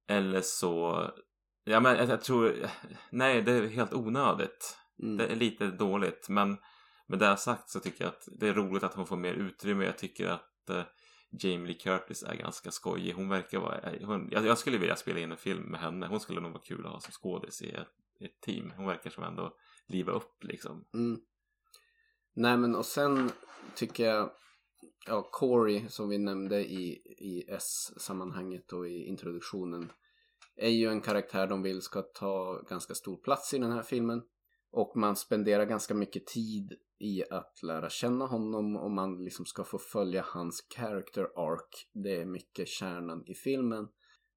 Eller så... Ja men jag, jag tror... Nej, det är helt onödigt. Mm. Det är lite dåligt. Men med det sagt så tycker jag att det är roligt att hon får mer utrymme. Jag tycker att eh, Jamie Lee Curtis är ganska skojig. Hon verkar vara... eh, Hon, jag, jag skulle vilja spela in en film med henne. Hon skulle nog vara kul att ha som skådis i ett, i ett team. Hon verkar som ändå liva upp liksom. Mm. Nej men och sen tycker jag Ja, Corey som vi nämnde i, i S-sammanhanget och i introduktionen är ju en karaktär de vill ska ta ganska stor plats i den här filmen. Och man spenderar ganska mycket tid i att lära känna honom och man liksom ska få följa hans character arc. Det är mycket kärnan i filmen.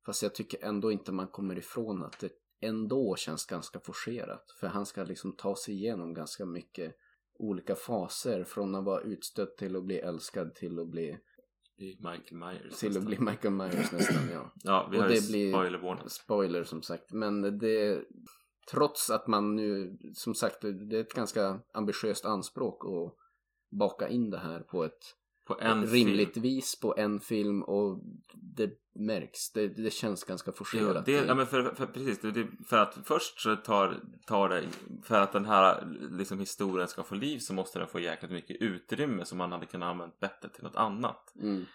Fast jag tycker ändå inte man kommer ifrån att det ändå känns ganska forcerat. För han ska liksom ta sig igenom ganska mycket olika faser. Från att vara utstött till att bli älskad till att bli, Det Michael Myers. till att nästan. bli Michael Myers nästan ja. Ja, vi och har det ju blir-. Spoiler som sagt. Men det trots att man nu som sagt det är ett ganska ambitiöst anspråk att baka in det här på ett På en rimligt film. vis på en film och det märks. Det, det känns ganska forcerat. det, ja, men för, för, precis, det, för att först så tar, tar det, för att den här liksom, historien ska få liv så måste den få jäkligt mycket utrymme som man hade kunnat använt bättre till något annat. Mm.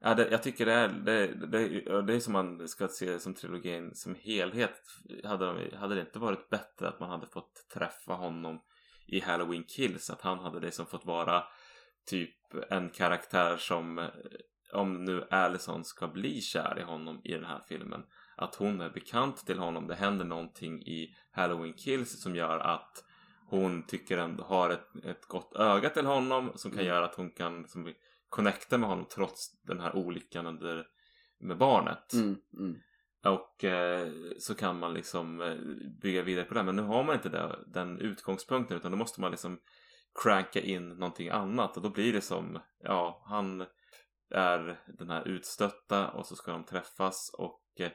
Ja, det, jag tycker det är, det, det, det är som man ska se som trilogin som helhet. Hade, de, hade det inte varit bättre att man hade fått träffa honom i Halloween Kills? Att han hade liksom fått vara typ en karaktär som eh, om nu Allison ska bli kär i honom i den här filmen att hon är bekant till honom. Det händer någonting i Halloween Kills som gör att hon tycker ändå har ett, ett gott öga till honom som kan Mm. göra att hon kan som, connecta med honom trots den här olyckan under, med barnet. Mm, mm. Och eh, så kan man liksom eh, bygga vidare på det. Men nu har man inte det, den utgångspunkten utan då måste man liksom cranka in någonting annat och då blir det som, ja, han är den här utstötta och så ska de träffas och eh,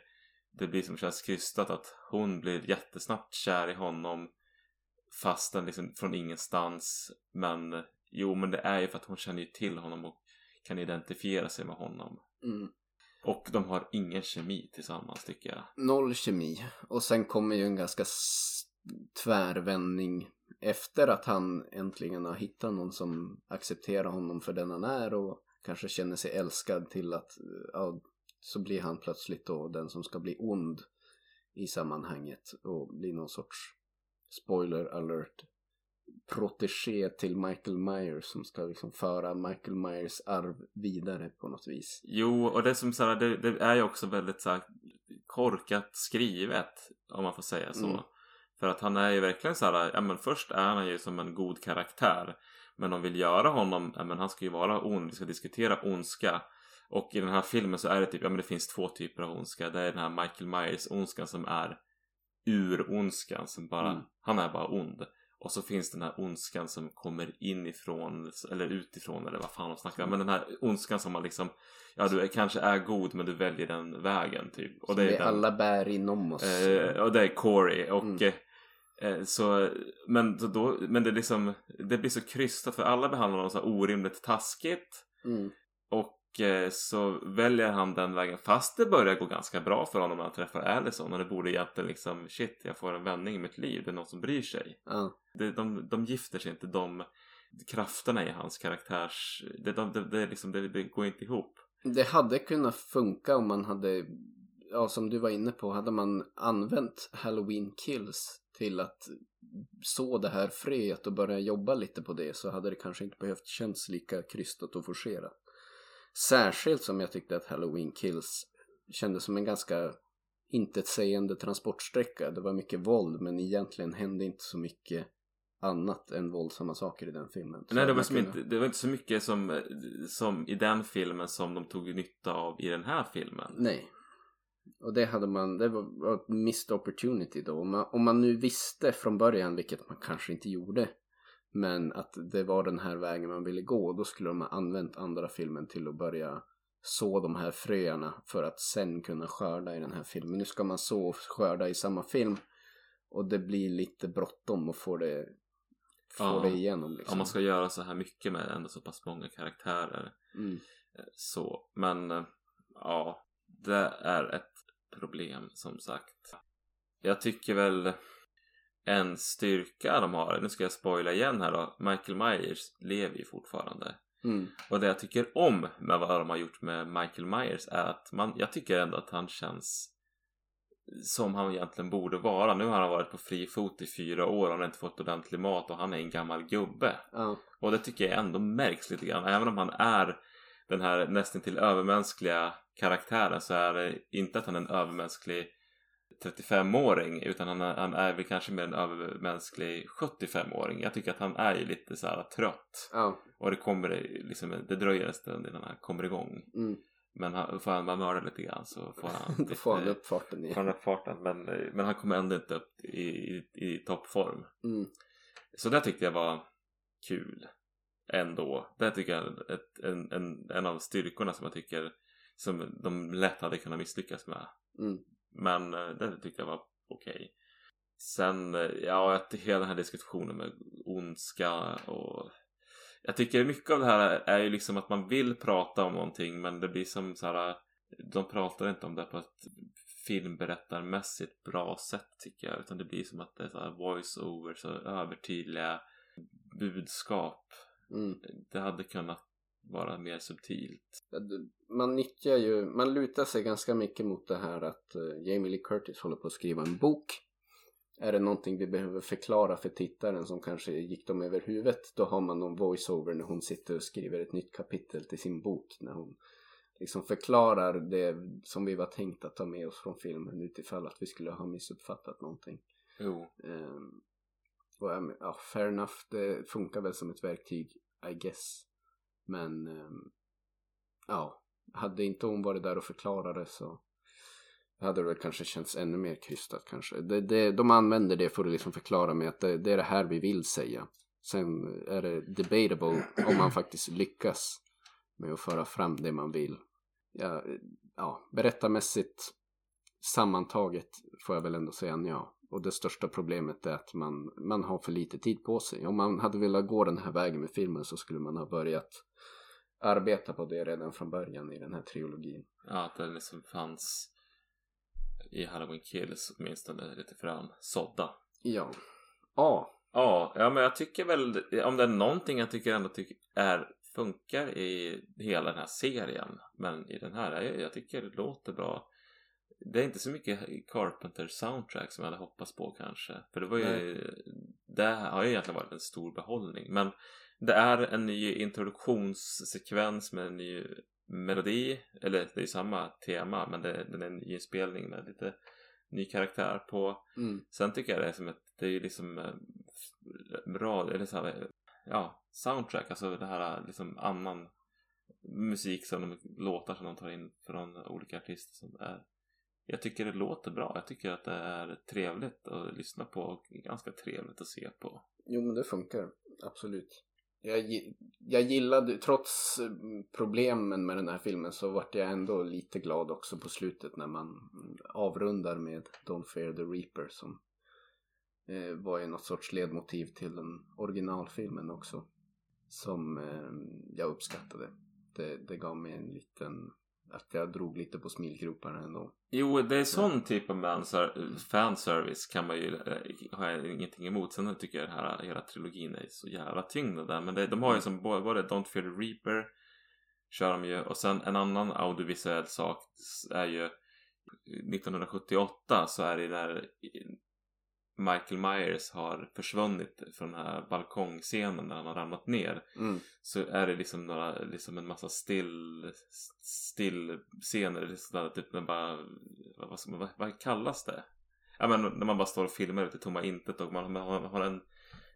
det blir som känns krystat att hon blir jättesnabbt kär i honom fastän liksom från ingenstans men jo men det är ju för att hon känner ju till honom och kan identifiera sig med honom Mm. och de har ingen kemi tillsammans tycker jag Noll kemi. Och sen kommer ju en ganska tvärvändning efter att han äntligen har hittat någon som accepterar honom för den han är och kanske känner sig älskad till att ja, så blir han plötsligt då den som ska bli ond i sammanhanget och blir någon sorts spoiler alert protégé till Michael Myers som ska liksom föra Michael Myers arv vidare på något vis. Jo, och det är som så här, det, det är ju också väldigt så här, korkat skrivet om man får säga så. Mm. För att han är ju verkligen så här, ja men först är han ju som en god karaktär. Men de vill göra honom, ja men han ska ju vara ond, vi ska diskutera ondska. Och i den här filmen så är det typ, ja men det finns två typer av ondska. Det är den här Michael Myers ondskan som är ur-ondskan som bara, Mm. han är bara ond. Och så finns den här ondskan som kommer inifrån eller utifrån eller vad fan de snackar om. Men den här ondskan som man liksom Ja du är, kanske är god men du väljer den vägen typ. Och Och det är vi den, alla bär inom oss. eh, och det är Corey och Mm. Eh, så men, då, men det liksom Det blir så krystat för alla behandlar honom så här orimligt taskigt. Mm. Och eh, så väljer han den vägen fast det börjar gå ganska bra för honom när han träffar Allison och det borde egentligen liksom shit jag får en vändning i mitt liv. Det är någon som bryr sig. Ja. Det, de, de gifter sig inte, de krafterna i hans karaktärs... Det, de, det, det, liksom, det, det går inte ihop. Det hade kunnat funka om man hade, ja som du var inne på, hade man använt Halloween Kills till att så det här fröet och börja jobba lite på det så hade det kanske inte behövt känns lika krystat och forcerat. Särskilt som jag tyckte att Halloween Kills kändes som en ganska intetsägande transportsträcka. Det var mycket våld men egentligen hände inte så mycket annat än våldsamma saker i den filmen. Så Nej, det var, kunde- inte, det var inte så mycket som, som i den filmen som de tog nytta av i den här filmen. Nej. Och det hade man, det var ett missed opportunity då. Om man, om man nu visste från början, vilket man kanske inte gjorde, men att det var den här vägen man ville gå, då skulle de ha använt andra filmen till att börja så de här fröerna för att sen kunna skörda i den här filmen. Nu ska man så och skörda i samma film och det blir lite bråttom att få det få Ja. det igenom. Liksom. Om man ska göra så här mycket med ändå så pass många karaktärer. mm. eh, Så, men eh, ja, det är ett problem som sagt. Jag tycker väl en styrka de har, nu ska jag spoila igen här då, Michael Myers lever ju fortfarande. Mm. Och det jag tycker om med vad de har gjort med Michael Myers är att man, jag tycker ändå att han känns som han egentligen borde vara. Nu har han varit på fri fot i fyra år och han har inte fått ordentlig mat och han är en gammal gubbe. Ja. Och det tycker jag ändå märks lite grann. Även om han är den här nästan till övermänskliga karaktären så är det inte att han är en övermänsklig 35-åring utan han är, han är väl kanske mer en övermänsklig 75-åring. Jag tycker att han är ju lite så här trött. Ja. Och det kommer liksom, det dröjer en stund innan han kommer igång. Mm. Men han, får han bara mörda lite grann så får han Då får han upp farten får igen. han upp farten. Men, men han kommer ändå inte upp i, i, i toppform. Mm. Så det tyckte jag var kul ändå. Det tycker jag är ett, en, en, en av styrkorna som jag tycker som de lätt hade kunnat misslyckas med. Mm. Men eh, det tyckte jag var okej. Sen, eh, ja, att hela den här diskussionen med ondska och jag tycker mycket av det här är ju liksom att man vill prata om någonting men det blir som så här de pratar inte om det på ett filmberättarmässigt bra sätt tycker jag utan det blir som att det är så här voice-overs och övertydliga budskap. Mm. Det hade kunnat vara mer subtilt. Man nyttjar ju, man lutar sig ganska mycket mot det här att eh, Jamie Lee Curtis håller på att skriva en bok. Är det någonting vi behöver förklara för tittaren som kanske gick dem över huvudet då har man någon voiceover när hon sitter och skriver ett nytt kapitel till sin bok när hon liksom förklarar det som vi var tänkt att ta med oss från filmen utifall att vi skulle ha missuppfattat någonting. Jo, Ehm, och ja, ja, fair enough, det funkar väl som ett verktyg, I guess. Men ehm, ja, hade inte hon varit där och förklarat det så hade det väl kanske känts ännu mer krystat kanske. Det, det, de använder det för att liksom förklara med att det, det är det här vi vill säga. Sen är det debatable om man faktiskt lyckas med att föra fram det man vill. Ja, ja berättarmässigt sammantaget får jag väl ändå säga ja. Och det största problemet är att man, man har för lite tid på sig. Om man hade velat gå den här vägen med filmen så skulle man ha börjat arbeta på det redan från början i den här trilogin. ja, att det liksom fanns i Halloween Kills åtminstone lite frön sådda. Ja. Ja. Ja, ja men jag tycker väl om det är någonting jag tycker ändå tycker är funkar i hela den här serien men i den här, jag, jag tycker det låter bra. Det är inte så mycket Carpenter soundtrack som jag hade hoppats på kanske. För det var ju det har ju egentligen varit en stor behållning. Men det är en ny introduktionssekvens med en ny melodi. Eller det är ju samma tema men det, den är en ny inspelning med lite ny karaktär på. Mm. Sen tycker jag det är som ett, det är ju liksom eh, bra, eller så här, ja, soundtrack, alltså det här liksom annan musik som de, låtar som de tar in från olika artister som är jag tycker det låter bra, jag tycker att det är trevligt att lyssna på och ganska trevligt att se på. Jo men det funkar. Absolut. Jag, jag gillade, trots eh, problemen med den här filmen så vart jag ändå lite glad också på slutet när man avrundar med Don't Fear the Reaper som eh, var ju något sorts ledmotiv till den originalfilmen också. Som eh, jag uppskattade. Det, det gav mig en liten, att jag drog lite på smilgroparna ändå. Jo, det är sån typ av fanservice kan man ju eh, ha ingenting emot. Sen tycker jag den här hela trilogin är så jävla tyngd där. Men det, de har ju som både, både Don't Fear the Reaper kör de ju och sen en annan audiovisuell sak är ju 1978 så är det där Michael Myers har försvunnit från den här balkongscenen när han har ramlat ner Mm. så är det liksom några, liksom en massa still, still scener, liksom där, typ när bara, vad, vad, man- vad, kallas det? Ja men när man bara står och filmar ute i tomma intet och man, man har, har en,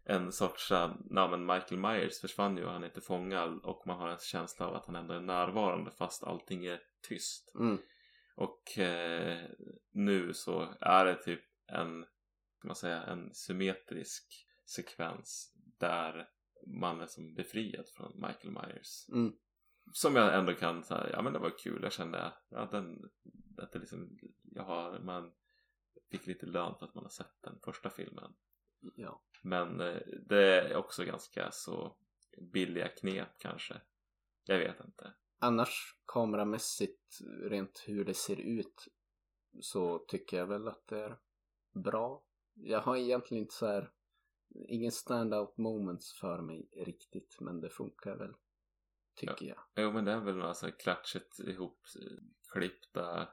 en sorts, äh, ja men Michael Myers försvann ju och han är inte fångad och man har en känsla av att han ändå är närvarande fast allting är tyst. Mm. Och eh, nu så är det typ en, kan man säga, en symmetrisk sekvens där man är som befriad från Michael Myers. Mm. Som jag ändå kan säga, ja men det var kul. Jag kände att den, att det liksom, jag har, man fick lite lön för att man har sett den första filmen. Ja. Men eh, det är också ganska så billiga knep kanske. Jag vet inte. Annars kameramässigt, rent hur det ser ut, så tycker jag väl att det är bra. Jag har egentligen inte så här, ingen standout moments för mig riktigt, men det funkar väl, tycker jag. Jo men det är väl några så här klatschigt ihop eh,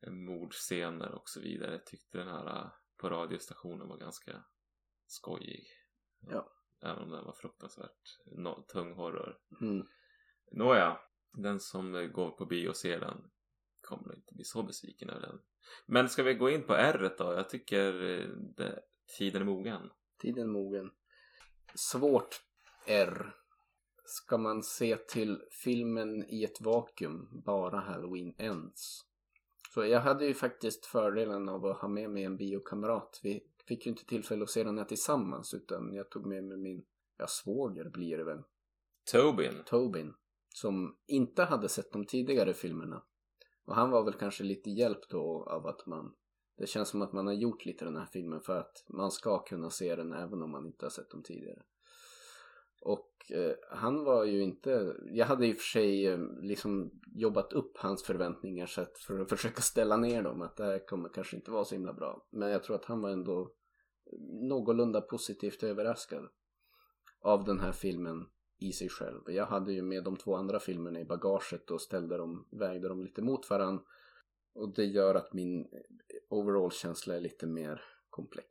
eh, mordscener och så vidare. Jag tyckte den här eh, på radiostationen var ganska skojig. Ja. Även om den var fruktansvärt no- tung horror. Mm. Nåja, den som eh, går på bio och ser den kommer nog inte bli så besviken över den. Men ska vi gå in på R då? Jag tycker eh, det, tiden är mogen. Tiden mogen. Svårt R. Ska man se till filmen i ett vakuum, bara Halloween Ends. Så jag hade ju faktiskt fördelen av att ha med mig en biokamrat. Vi fick ju inte tillfälle att se den här tillsammans utan jag tog med mig min, ja svåger blir det väl, Tobin. Tobin. Som inte hade sett de tidigare filmerna. Och han var väl kanske lite hjälpt då av att man det känns som att man har gjort lite den här filmen för att man ska kunna se den även om man inte har sett dem tidigare. Och eh, han var ju inte, jag hade i och för sig eh, liksom jobbat upp hans förväntningar så att för att försöka ställa ner dem att det här kommer kanske inte vara så himla bra. Men jag tror att han var ändå någorlunda positivt överraskad av den här filmen i sig själv. Jag hade ju med de två andra filmerna i bagaget och ställde dem, vägde dem lite mot varann. Och det gör att min overall-känsla är lite mer komplex.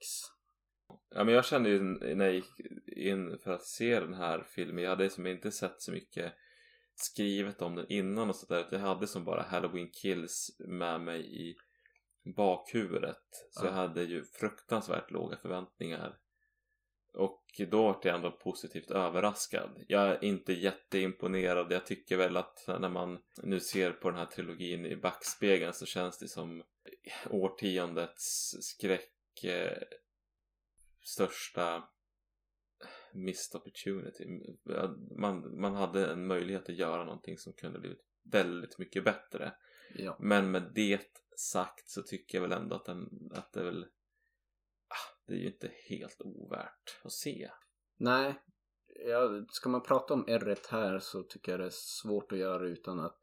Ja men jag kände ju när jag gick in för att se den här filmen, jag hade som inte sett så mycket skrivet om den innan och sådär. Jag hade som bara Halloween Kills med mig i bakhuvudet. Så Ja. jag hade ju fruktansvärt låga förväntningar. Och då var jag ändå positivt överraskad. Jag är inte jätteimponerad. Jag tycker väl att när man nu ser på den här trilogin i backspegeln så känns det som årtiondets skräck eh, största missed opportunity. Man, man hade en möjlighet att göra någonting som kunde blivit väldigt mycket bättre. Ja. Men med det sagt så tycker jag väl ändå att, den, att det väl det är ju inte helt ovärt att se. Nej, ja, ska man prata om R här så tycker jag det är svårt att göra utan att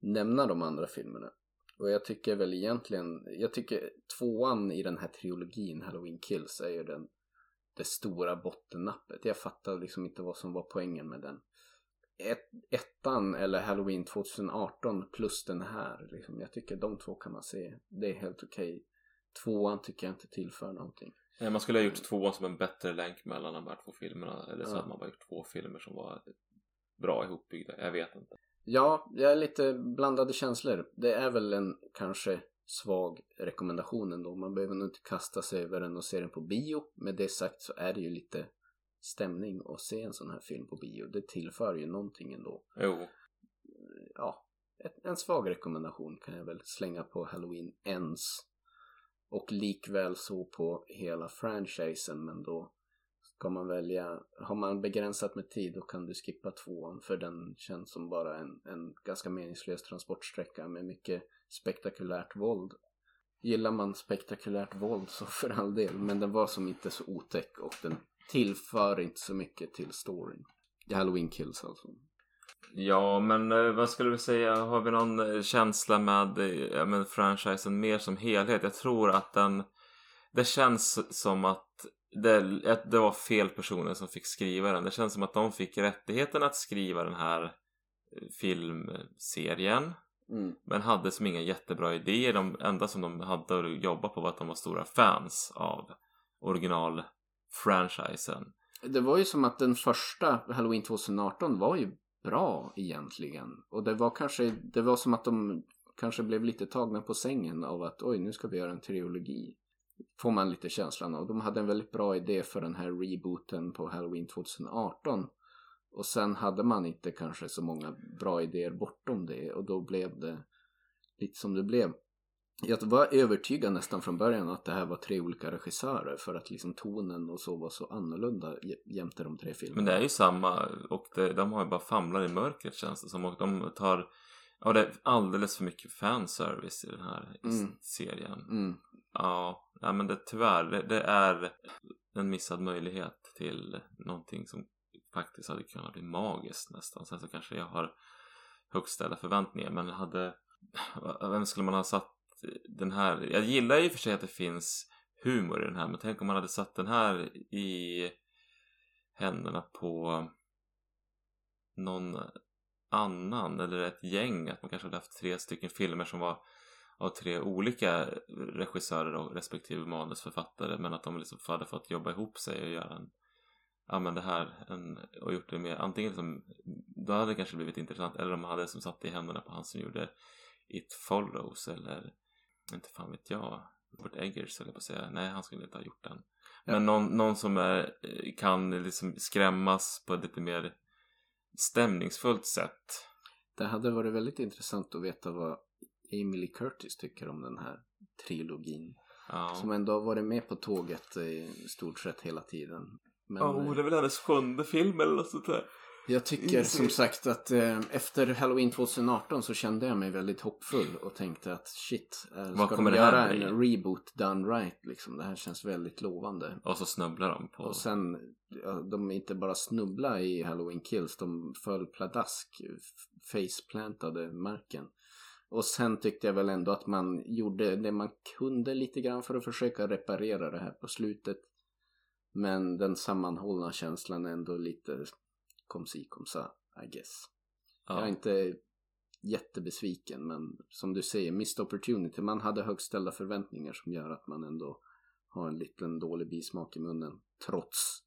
nämna de andra filmerna. Och jag tycker väl egentligen, jag tycker tvåan i den här trilogin, Halloween Kills, är ju den, det stora bottennappet. Jag fattar liksom inte vad som var poängen med den. Ett, ettan eller Halloween 2018 plus den här, liksom, jag tycker de två kan man se. Det är helt okej. Tvåan tycker jag inte tillför någonting. Nej, Man skulle ha gjort tvåan som en bättre länk mellan de här två filmerna. Eller så Ja. hade man bara gjort två filmer som var bra ihopbyggda. Jag vet inte. Ja, jag är lite blandade känslor. Det är väl en kanske svag rekommendation ändå. Man behöver nog inte kasta sig över den och se den på bio. Med det sagt så är det ju lite stämning att se en sån här film på bio. Det tillför ju någonting ändå. Jo, Ja, en svag rekommendation kan jag väl slänga på Halloween Ends. Och likväl så på hela franchisen men då ska man välja, har man begränsat med tid då kan du skippa tvåan för den känns som bara en, en ganska meningslös transportsträcka med mycket spektakulärt våld. Gillar man spektakulärt våld så för all del men den var som inte så otäck och den tillför inte så mycket till storyn. Halloween Kills alltså. Ja, men eh, vad skulle du säga? Har vi någon eh, känsla med eh, men franchisen mer som helhet? Jag tror att den... Det känns som att det, det var fel personer som fick skriva den. Det känns som att de fick rättigheten att skriva den här filmserien. Mm. Men hade som inga jättebra idéer. De enda som de hade att jobba på var att de var stora fans av original-franchisen. Det var ju som att den första Halloween 2018 var ju bra egentligen. Och det var kanske, det var som att de kanske blev lite tagna på sängen av att oj nu ska vi göra en trilogi. Får man lite känslan av. De hade en väldigt bra idé för den här rebooten på Halloween 2018. Och sen hade man inte kanske så många bra idéer bortom det och då blev det lite som det blev. Jag var övertygad nästan från början att det här var tre olika regissörer för att liksom tonen och så var så annorlunda jä- jämte de tre filmerna. Men det är ju samma och det, de har ju bara famlar i mörkret känns det som. Och de tar... Ja, det är alldeles för mycket fanservice i den här Mm. serien. Mm. Ja, ja men det, tyvärr, det, det är en missad möjlighet till någonting som faktiskt hade kunnat bli magiskt nästan. Sen så kanske jag har högt ställda förväntningar men hade... Vem skulle man ha satt den här? Jag gillar ju för sig att det finns humor i den här men tänk om man hade satt den här i händerna på någon annan eller ett gäng. Att man kanske hade haft tre stycken filmer som var av tre olika regissörer och respektive manusförfattare men att de liksom hade fått jobba ihop sig och göra en ja men det här en, och gjort det mer antingen liksom, då hade det kanske blivit intressant eller om man hade som satt i händerna på han som gjorde It Follows eller inte fan vet jag Robert Eggers jag på att säga nej han skulle inte ha gjort den ja. men någon, någon som är, kan liksom skrämmas på ett lite mer stämningsfullt sätt det hade varit väldigt intressant att veta vad Emily Curtis tycker om den här trilogin. Ja. Som ändå har varit med på tåget i stort sett hela tiden. Men, ja, oh, det är väl hennes sjunde film eller något sånt där. Jag tycker som sagt att eh, efter Halloween 2018 så kände jag mig väldigt hoppfull och tänkte att shit, eh, ska Vad de göra en reboot done right liksom? Det här känns väldigt lovande. Och så snubblar de på... Och sen, ja, de inte bara snubbla i Halloween Kills, de föll pladask, faceplantade marken. Och sen tyckte jag väl ändå att man gjorde det man kunde lite grann för att försöka reparera det här på slutet. Men den sammanhållna känslan är ändå lite kom si kom sa, I guess. Ja. Jag är inte jättebesviken men som du säger, missed opportunity. Man hade högställda förväntningar som gör att man ändå har en liten dålig bismak i munnen. Trots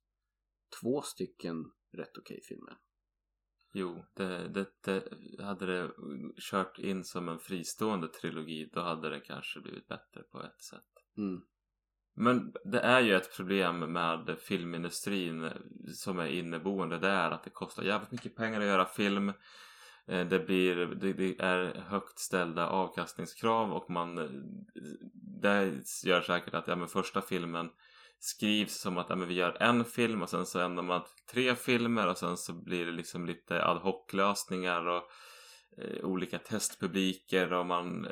två stycken rätt okej filmer. Jo, det, det, det, hade det kört in som en fristående trilogi då hade det kanske blivit bättre på ett sätt. Mm. Men det är ju ett problem med filmindustrin som är inneboende Det är att det kostar jävligt mycket pengar att göra film. Eh, det, blir, det, är högt ställda avkastningskrav och man eh, det gör säkert att ja, men första filmen skrivs som att ja, men vi gör en film och sen så ändrar man till tre filmer och sen så blir det liksom lite ad hoc lösningar och eh, olika testpubliker och man eh,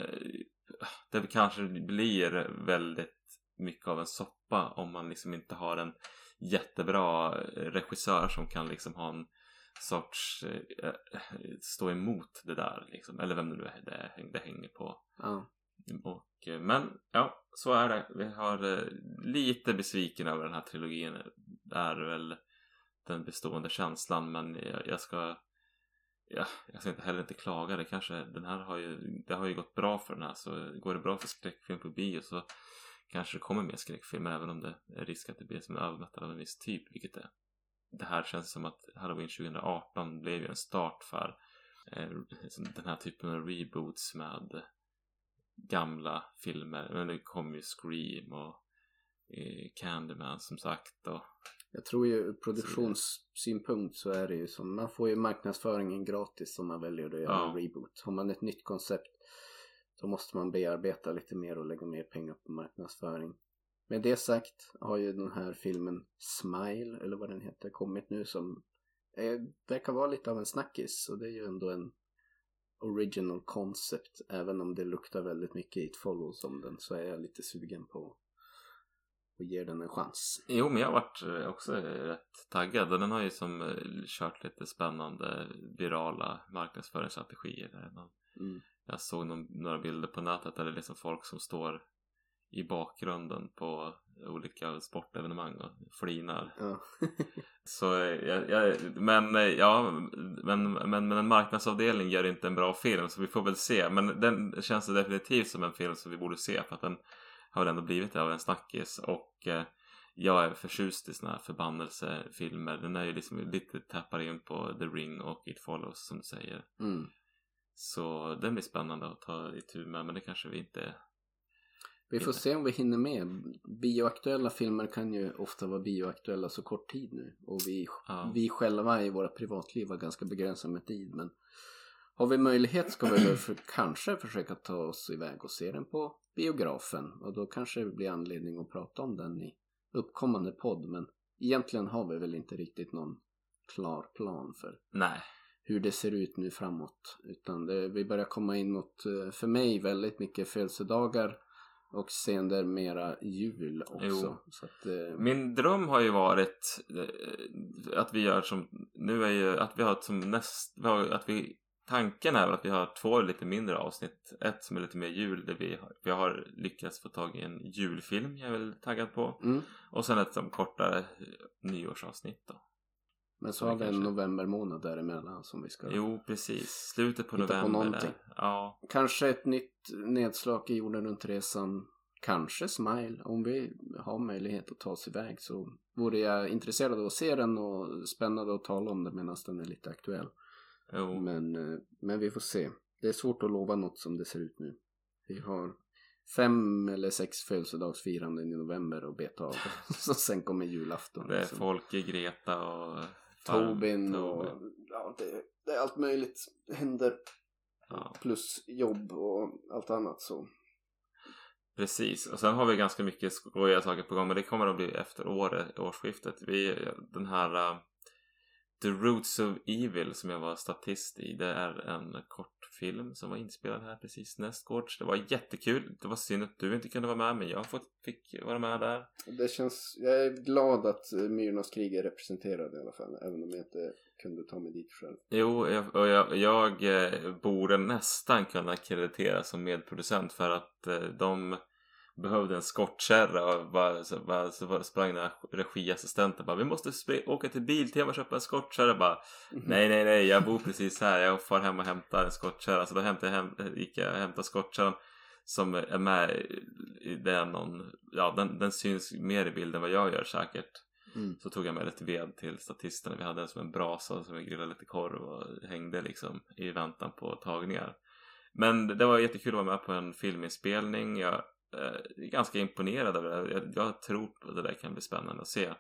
det kanske blir väldigt mycket av en soppa om man liksom inte har en jättebra regissör som kan liksom ha en sorts eh, stå emot det där liksom eller vem det nu är det, det hänger på. Ja. Och, eh, men ja, så är det. Vi har eh, lite besviken över den här trilogin. Det är väl den bestående känslan men jag, jag ska ja, jag ska inte heller inte klaga. Det kanske, den här har ju, det har ju gått bra för den här så går det bra för skräckfilm på bio så kanske det kommer mer skräckfilmer även om det är risk att det blir som övermättad av en viss typ, vilket det Det här känns som att Halloween 2018 blev ju en start för eh, den här typen av reboots med gamla filmer. Men det kom ju Scream och eh, Candyman som sagt. Och... Jag tror ju ur produktionssynpunkt så är det ju som, man får ju marknadsföringen gratis om man väljer att göra ja. en reboot. Har man ett nytt koncept så måste man bearbeta lite mer och lägga mer pengar på marknadsföring. Med det sagt har ju den här filmen Smile, eller vad den heter, kommit nu som verkar vara lite av en snackis. Och det är ju ändå en original concept. Även om det luktar väldigt mycket It Follows om den så är jag lite sugen på att ge den en chans. Jo, men jag har varit eh, också rätt taggad. Och den har ju som eh, kört lite spännande virala marknadsföringsstrategier. Mm. Jag såg några bilder på nätet där det är liksom folk som står i bakgrunden på olika sportevenemang och flinar. Ja. så jag, jag, men ja, men, men, men en marknadsavdelning gör inte en bra film så vi får väl se. Men den känns definitivt som en film som vi borde se för att den har väl ändå blivit av en snackis och eh, jag är förtjust i såna här förbannelsefilmer. Den är ju liksom lite tappar in på The Ring och It Follows som du säger. Mm. Så den blir spännande att ta itu med men det kanske vi inte vi får se om vi hinner med. Bioaktuella filmer kan ju ofta vara bioaktuella så kort tid nu. Och vi, ja. vi själva i våra privatliv har ganska begränsad med tid. Men har vi möjlighet ska vi för, kanske försöka ta oss iväg och se den på biografen. Och då kanske det blir anledning att prata om den i uppkommande podd. Men egentligen har vi väl inte riktigt någon klar plan för Nej. Hur det ser ut nu framåt. Utan det, vi börjar komma in mot, eh, för mig, väldigt mycket födelsedagar Och sen där mera jul också. Att, eh, Min dröm har ju varit eh, att vi gör som, nu är ju att vi har som näst, att vi, tanken är att vi har två lite mindre avsnitt. Ett som är lite mer jul där vi har, vi har lyckats få tag i en julfilm jag är väl taggad på. mm. Och sen ett som kortare nyårsavsnitt då. Men så har vi en november månad däremellan som vi ska... Jo, precis. Slutet på Hitta på november. någonting. Ja, Kanske ett nytt nedslag i jorden runt resan. Kanske Smile. Om vi har möjlighet att ta oss iväg så vore jag intresserad av att se den och spännande att tala om den medan den är lite aktuell. jo. Men, eh, men vi får se. Det är svårt att lova något som det ser ut nu. Vi har fem eller sex födelsedagsfiranden i november att beta av. så sen kommer julafton. Det är liksom. Folke, Greta och Tobin och ja, det, det är allt möjligt händer. Ja. Plus jobb och allt annat så. Precis, och sen har vi ganska mycket skojiga saker på gång men det kommer att bli efter året, årsskiftet. Vi, den här uh, The Roots of Evil som jag var statist i, det är en kortfilm som var inspelad här precis nästgårds. Det var jättekul. Det var synd att du inte kunde vara med men jag fick vara med där. Det känns, jag är glad att eh, Myrornas krig är representerad i alla fall. Även om jag inte kunde ta mig dit själv. Jo, jag, och jag, jag eh, borde nästan kunna krediteras som medproducent för att eh, de behövde en skottkärra och bara, så, bara, så bara sprang den här regiassistenten bara Vi måste åka till Biltema och köpa en skottkärra bara Nej, nej, nej, jag bor precis här. Jag far hem och hämtar en skottkärra. Så då hämtade jag hem, gick jag och hämtade skottkärran som är med i den någon, ja den, den syns mer i bilden än vad jag gör säkert. Mm. Så tog jag med lite ved till statisterna. Vi hade en som en brasa som vi grillade lite korv och hängde liksom i väntan på tagningar. Men det var jättekul att vara med på en filminspelning. Jag eh, ganska imponerad över det. Jag, jag tror att det där kan bli spännande att se.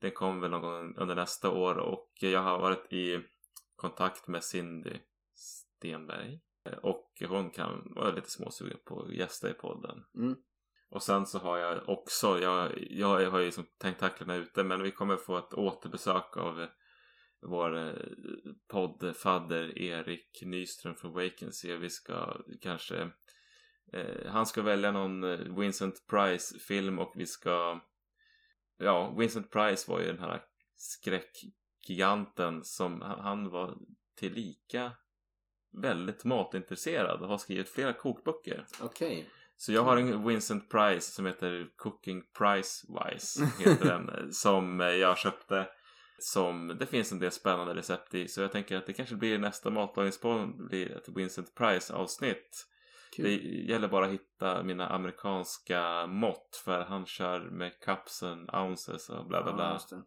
Den kommer väl någon gång under nästa år och jag har varit i kontakt med Cindy Stenberg. Och hon kan vara lite småsugen på att gästa i podden. Mm. Och sen så har jag också, jag, jag har ju som tentaklerna ute men vi kommer få ett återbesök av vår eh, poddfadder Erik Nyström från Vacancy och vi ska kanske eh, han ska välja någon eh, Vincent Price film och vi ska ja, Vincent Price var ju den här skräckgiganten som han, var tillika väldigt matintresserad och har skrivit flera kokböcker. Okej. Så jag har en Vincent Price som heter Cooking Price Wise heter den, som jag köpte. Som det finns en del spännande recept i så jag tänker att det kanske blir nästa matlagningspodd blir ett Vincent Price avsnitt. Kul. Det gäller bara att hitta mina amerikanska mått för han kör med and ounces och bla bla Ja, bla. det.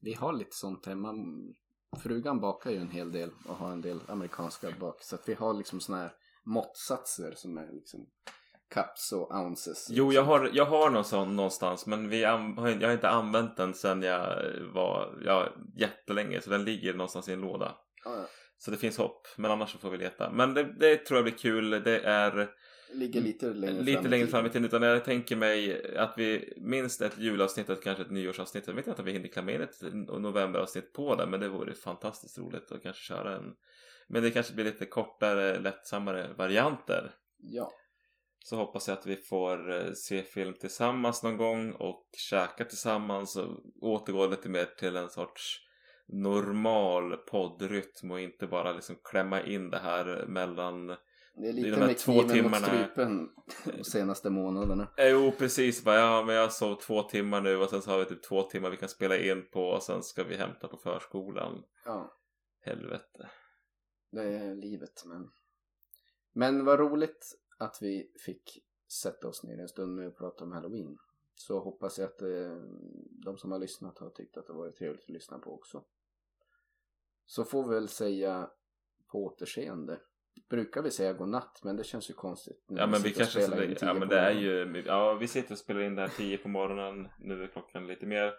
Vi har lite sånt hemma. Frugan bakar ju en hel del och har en del amerikanska bak. Så att vi har liksom såna här måttsatser som är liksom cups och ounces. Jo, jag har, jag har någon sån någonstans men vi jag har inte använt den sen jag var ja, jättelänge så den ligger någonstans i en låda. Ja, ja. Så det finns hopp, men annars så får vi leta. Men det, det tror jag blir kul. Det är Ligger lite längre lite fram i längre fram i tiden. Utan jag tänker mig att vi minst ett julavsnitt och kanske ett nyårsavsnitt. Jag vet inte om vi hinner klämma in ett novemberavsnitt på det. Men det vore fantastiskt roligt att kanske köra en. Men det kanske blir lite kortare, lättsammare varianter. Ja. Så hoppas jag att vi får eh, se film tillsammans någon gång och käka tillsammans och återgå lite mer till en sorts normal poddrytm och inte bara liksom klämma in det här mellan Det är de lite här med två kniven mot timmarna. strupen de senaste månaderna. Jo precis, bara, ja men jag sov två timmar nu och sen så har vi typ två timmar vi kan spela in på och sen ska vi hämta på förskolan. Ja, Helvete. det är livet. Men, men vad roligt att vi fick sätta oss ner en stund nu och prata om Halloween. Så hoppas jag att eh, de som har lyssnat har tyckt att det varit trevligt att lyssna på också. Så får vi väl säga på återseende. Brukar vi säga godnatt men det känns ju konstigt. när Ja men vi och kanske, spelar in ja men det är ju, ja vi sitter och spelar in det här tio på morgonen, nu är klockan lite mer.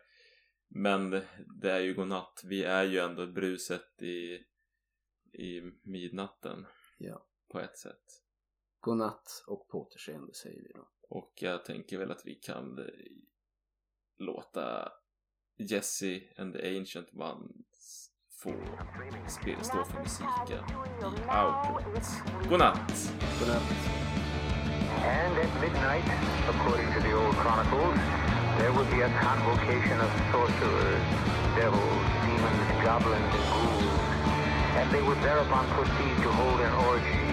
Men det, det är ju godnatt, vi är ju ändå bruset i, i midnatten Ja. på ett sätt. Godnatt och på återseende säger vi då. Och jag tänker väl att vi kan låta Jesse and the Ancient Ones få spe- stå för musiken i outrot. Godnatt! Godnatt. And at midnight, according to the old chronicles, there would be a convocation of sorcerers, devils, demons, goblins, and ghouls, and they would thereupon proceed to hold an orgy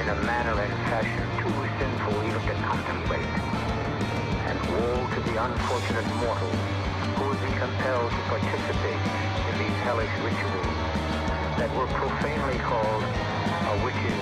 in a manner and fashion too sinful even to contemplate. And woe to the unfortunate mortal who would be compelled to participate in these hellish rituals that were profanely called a witch's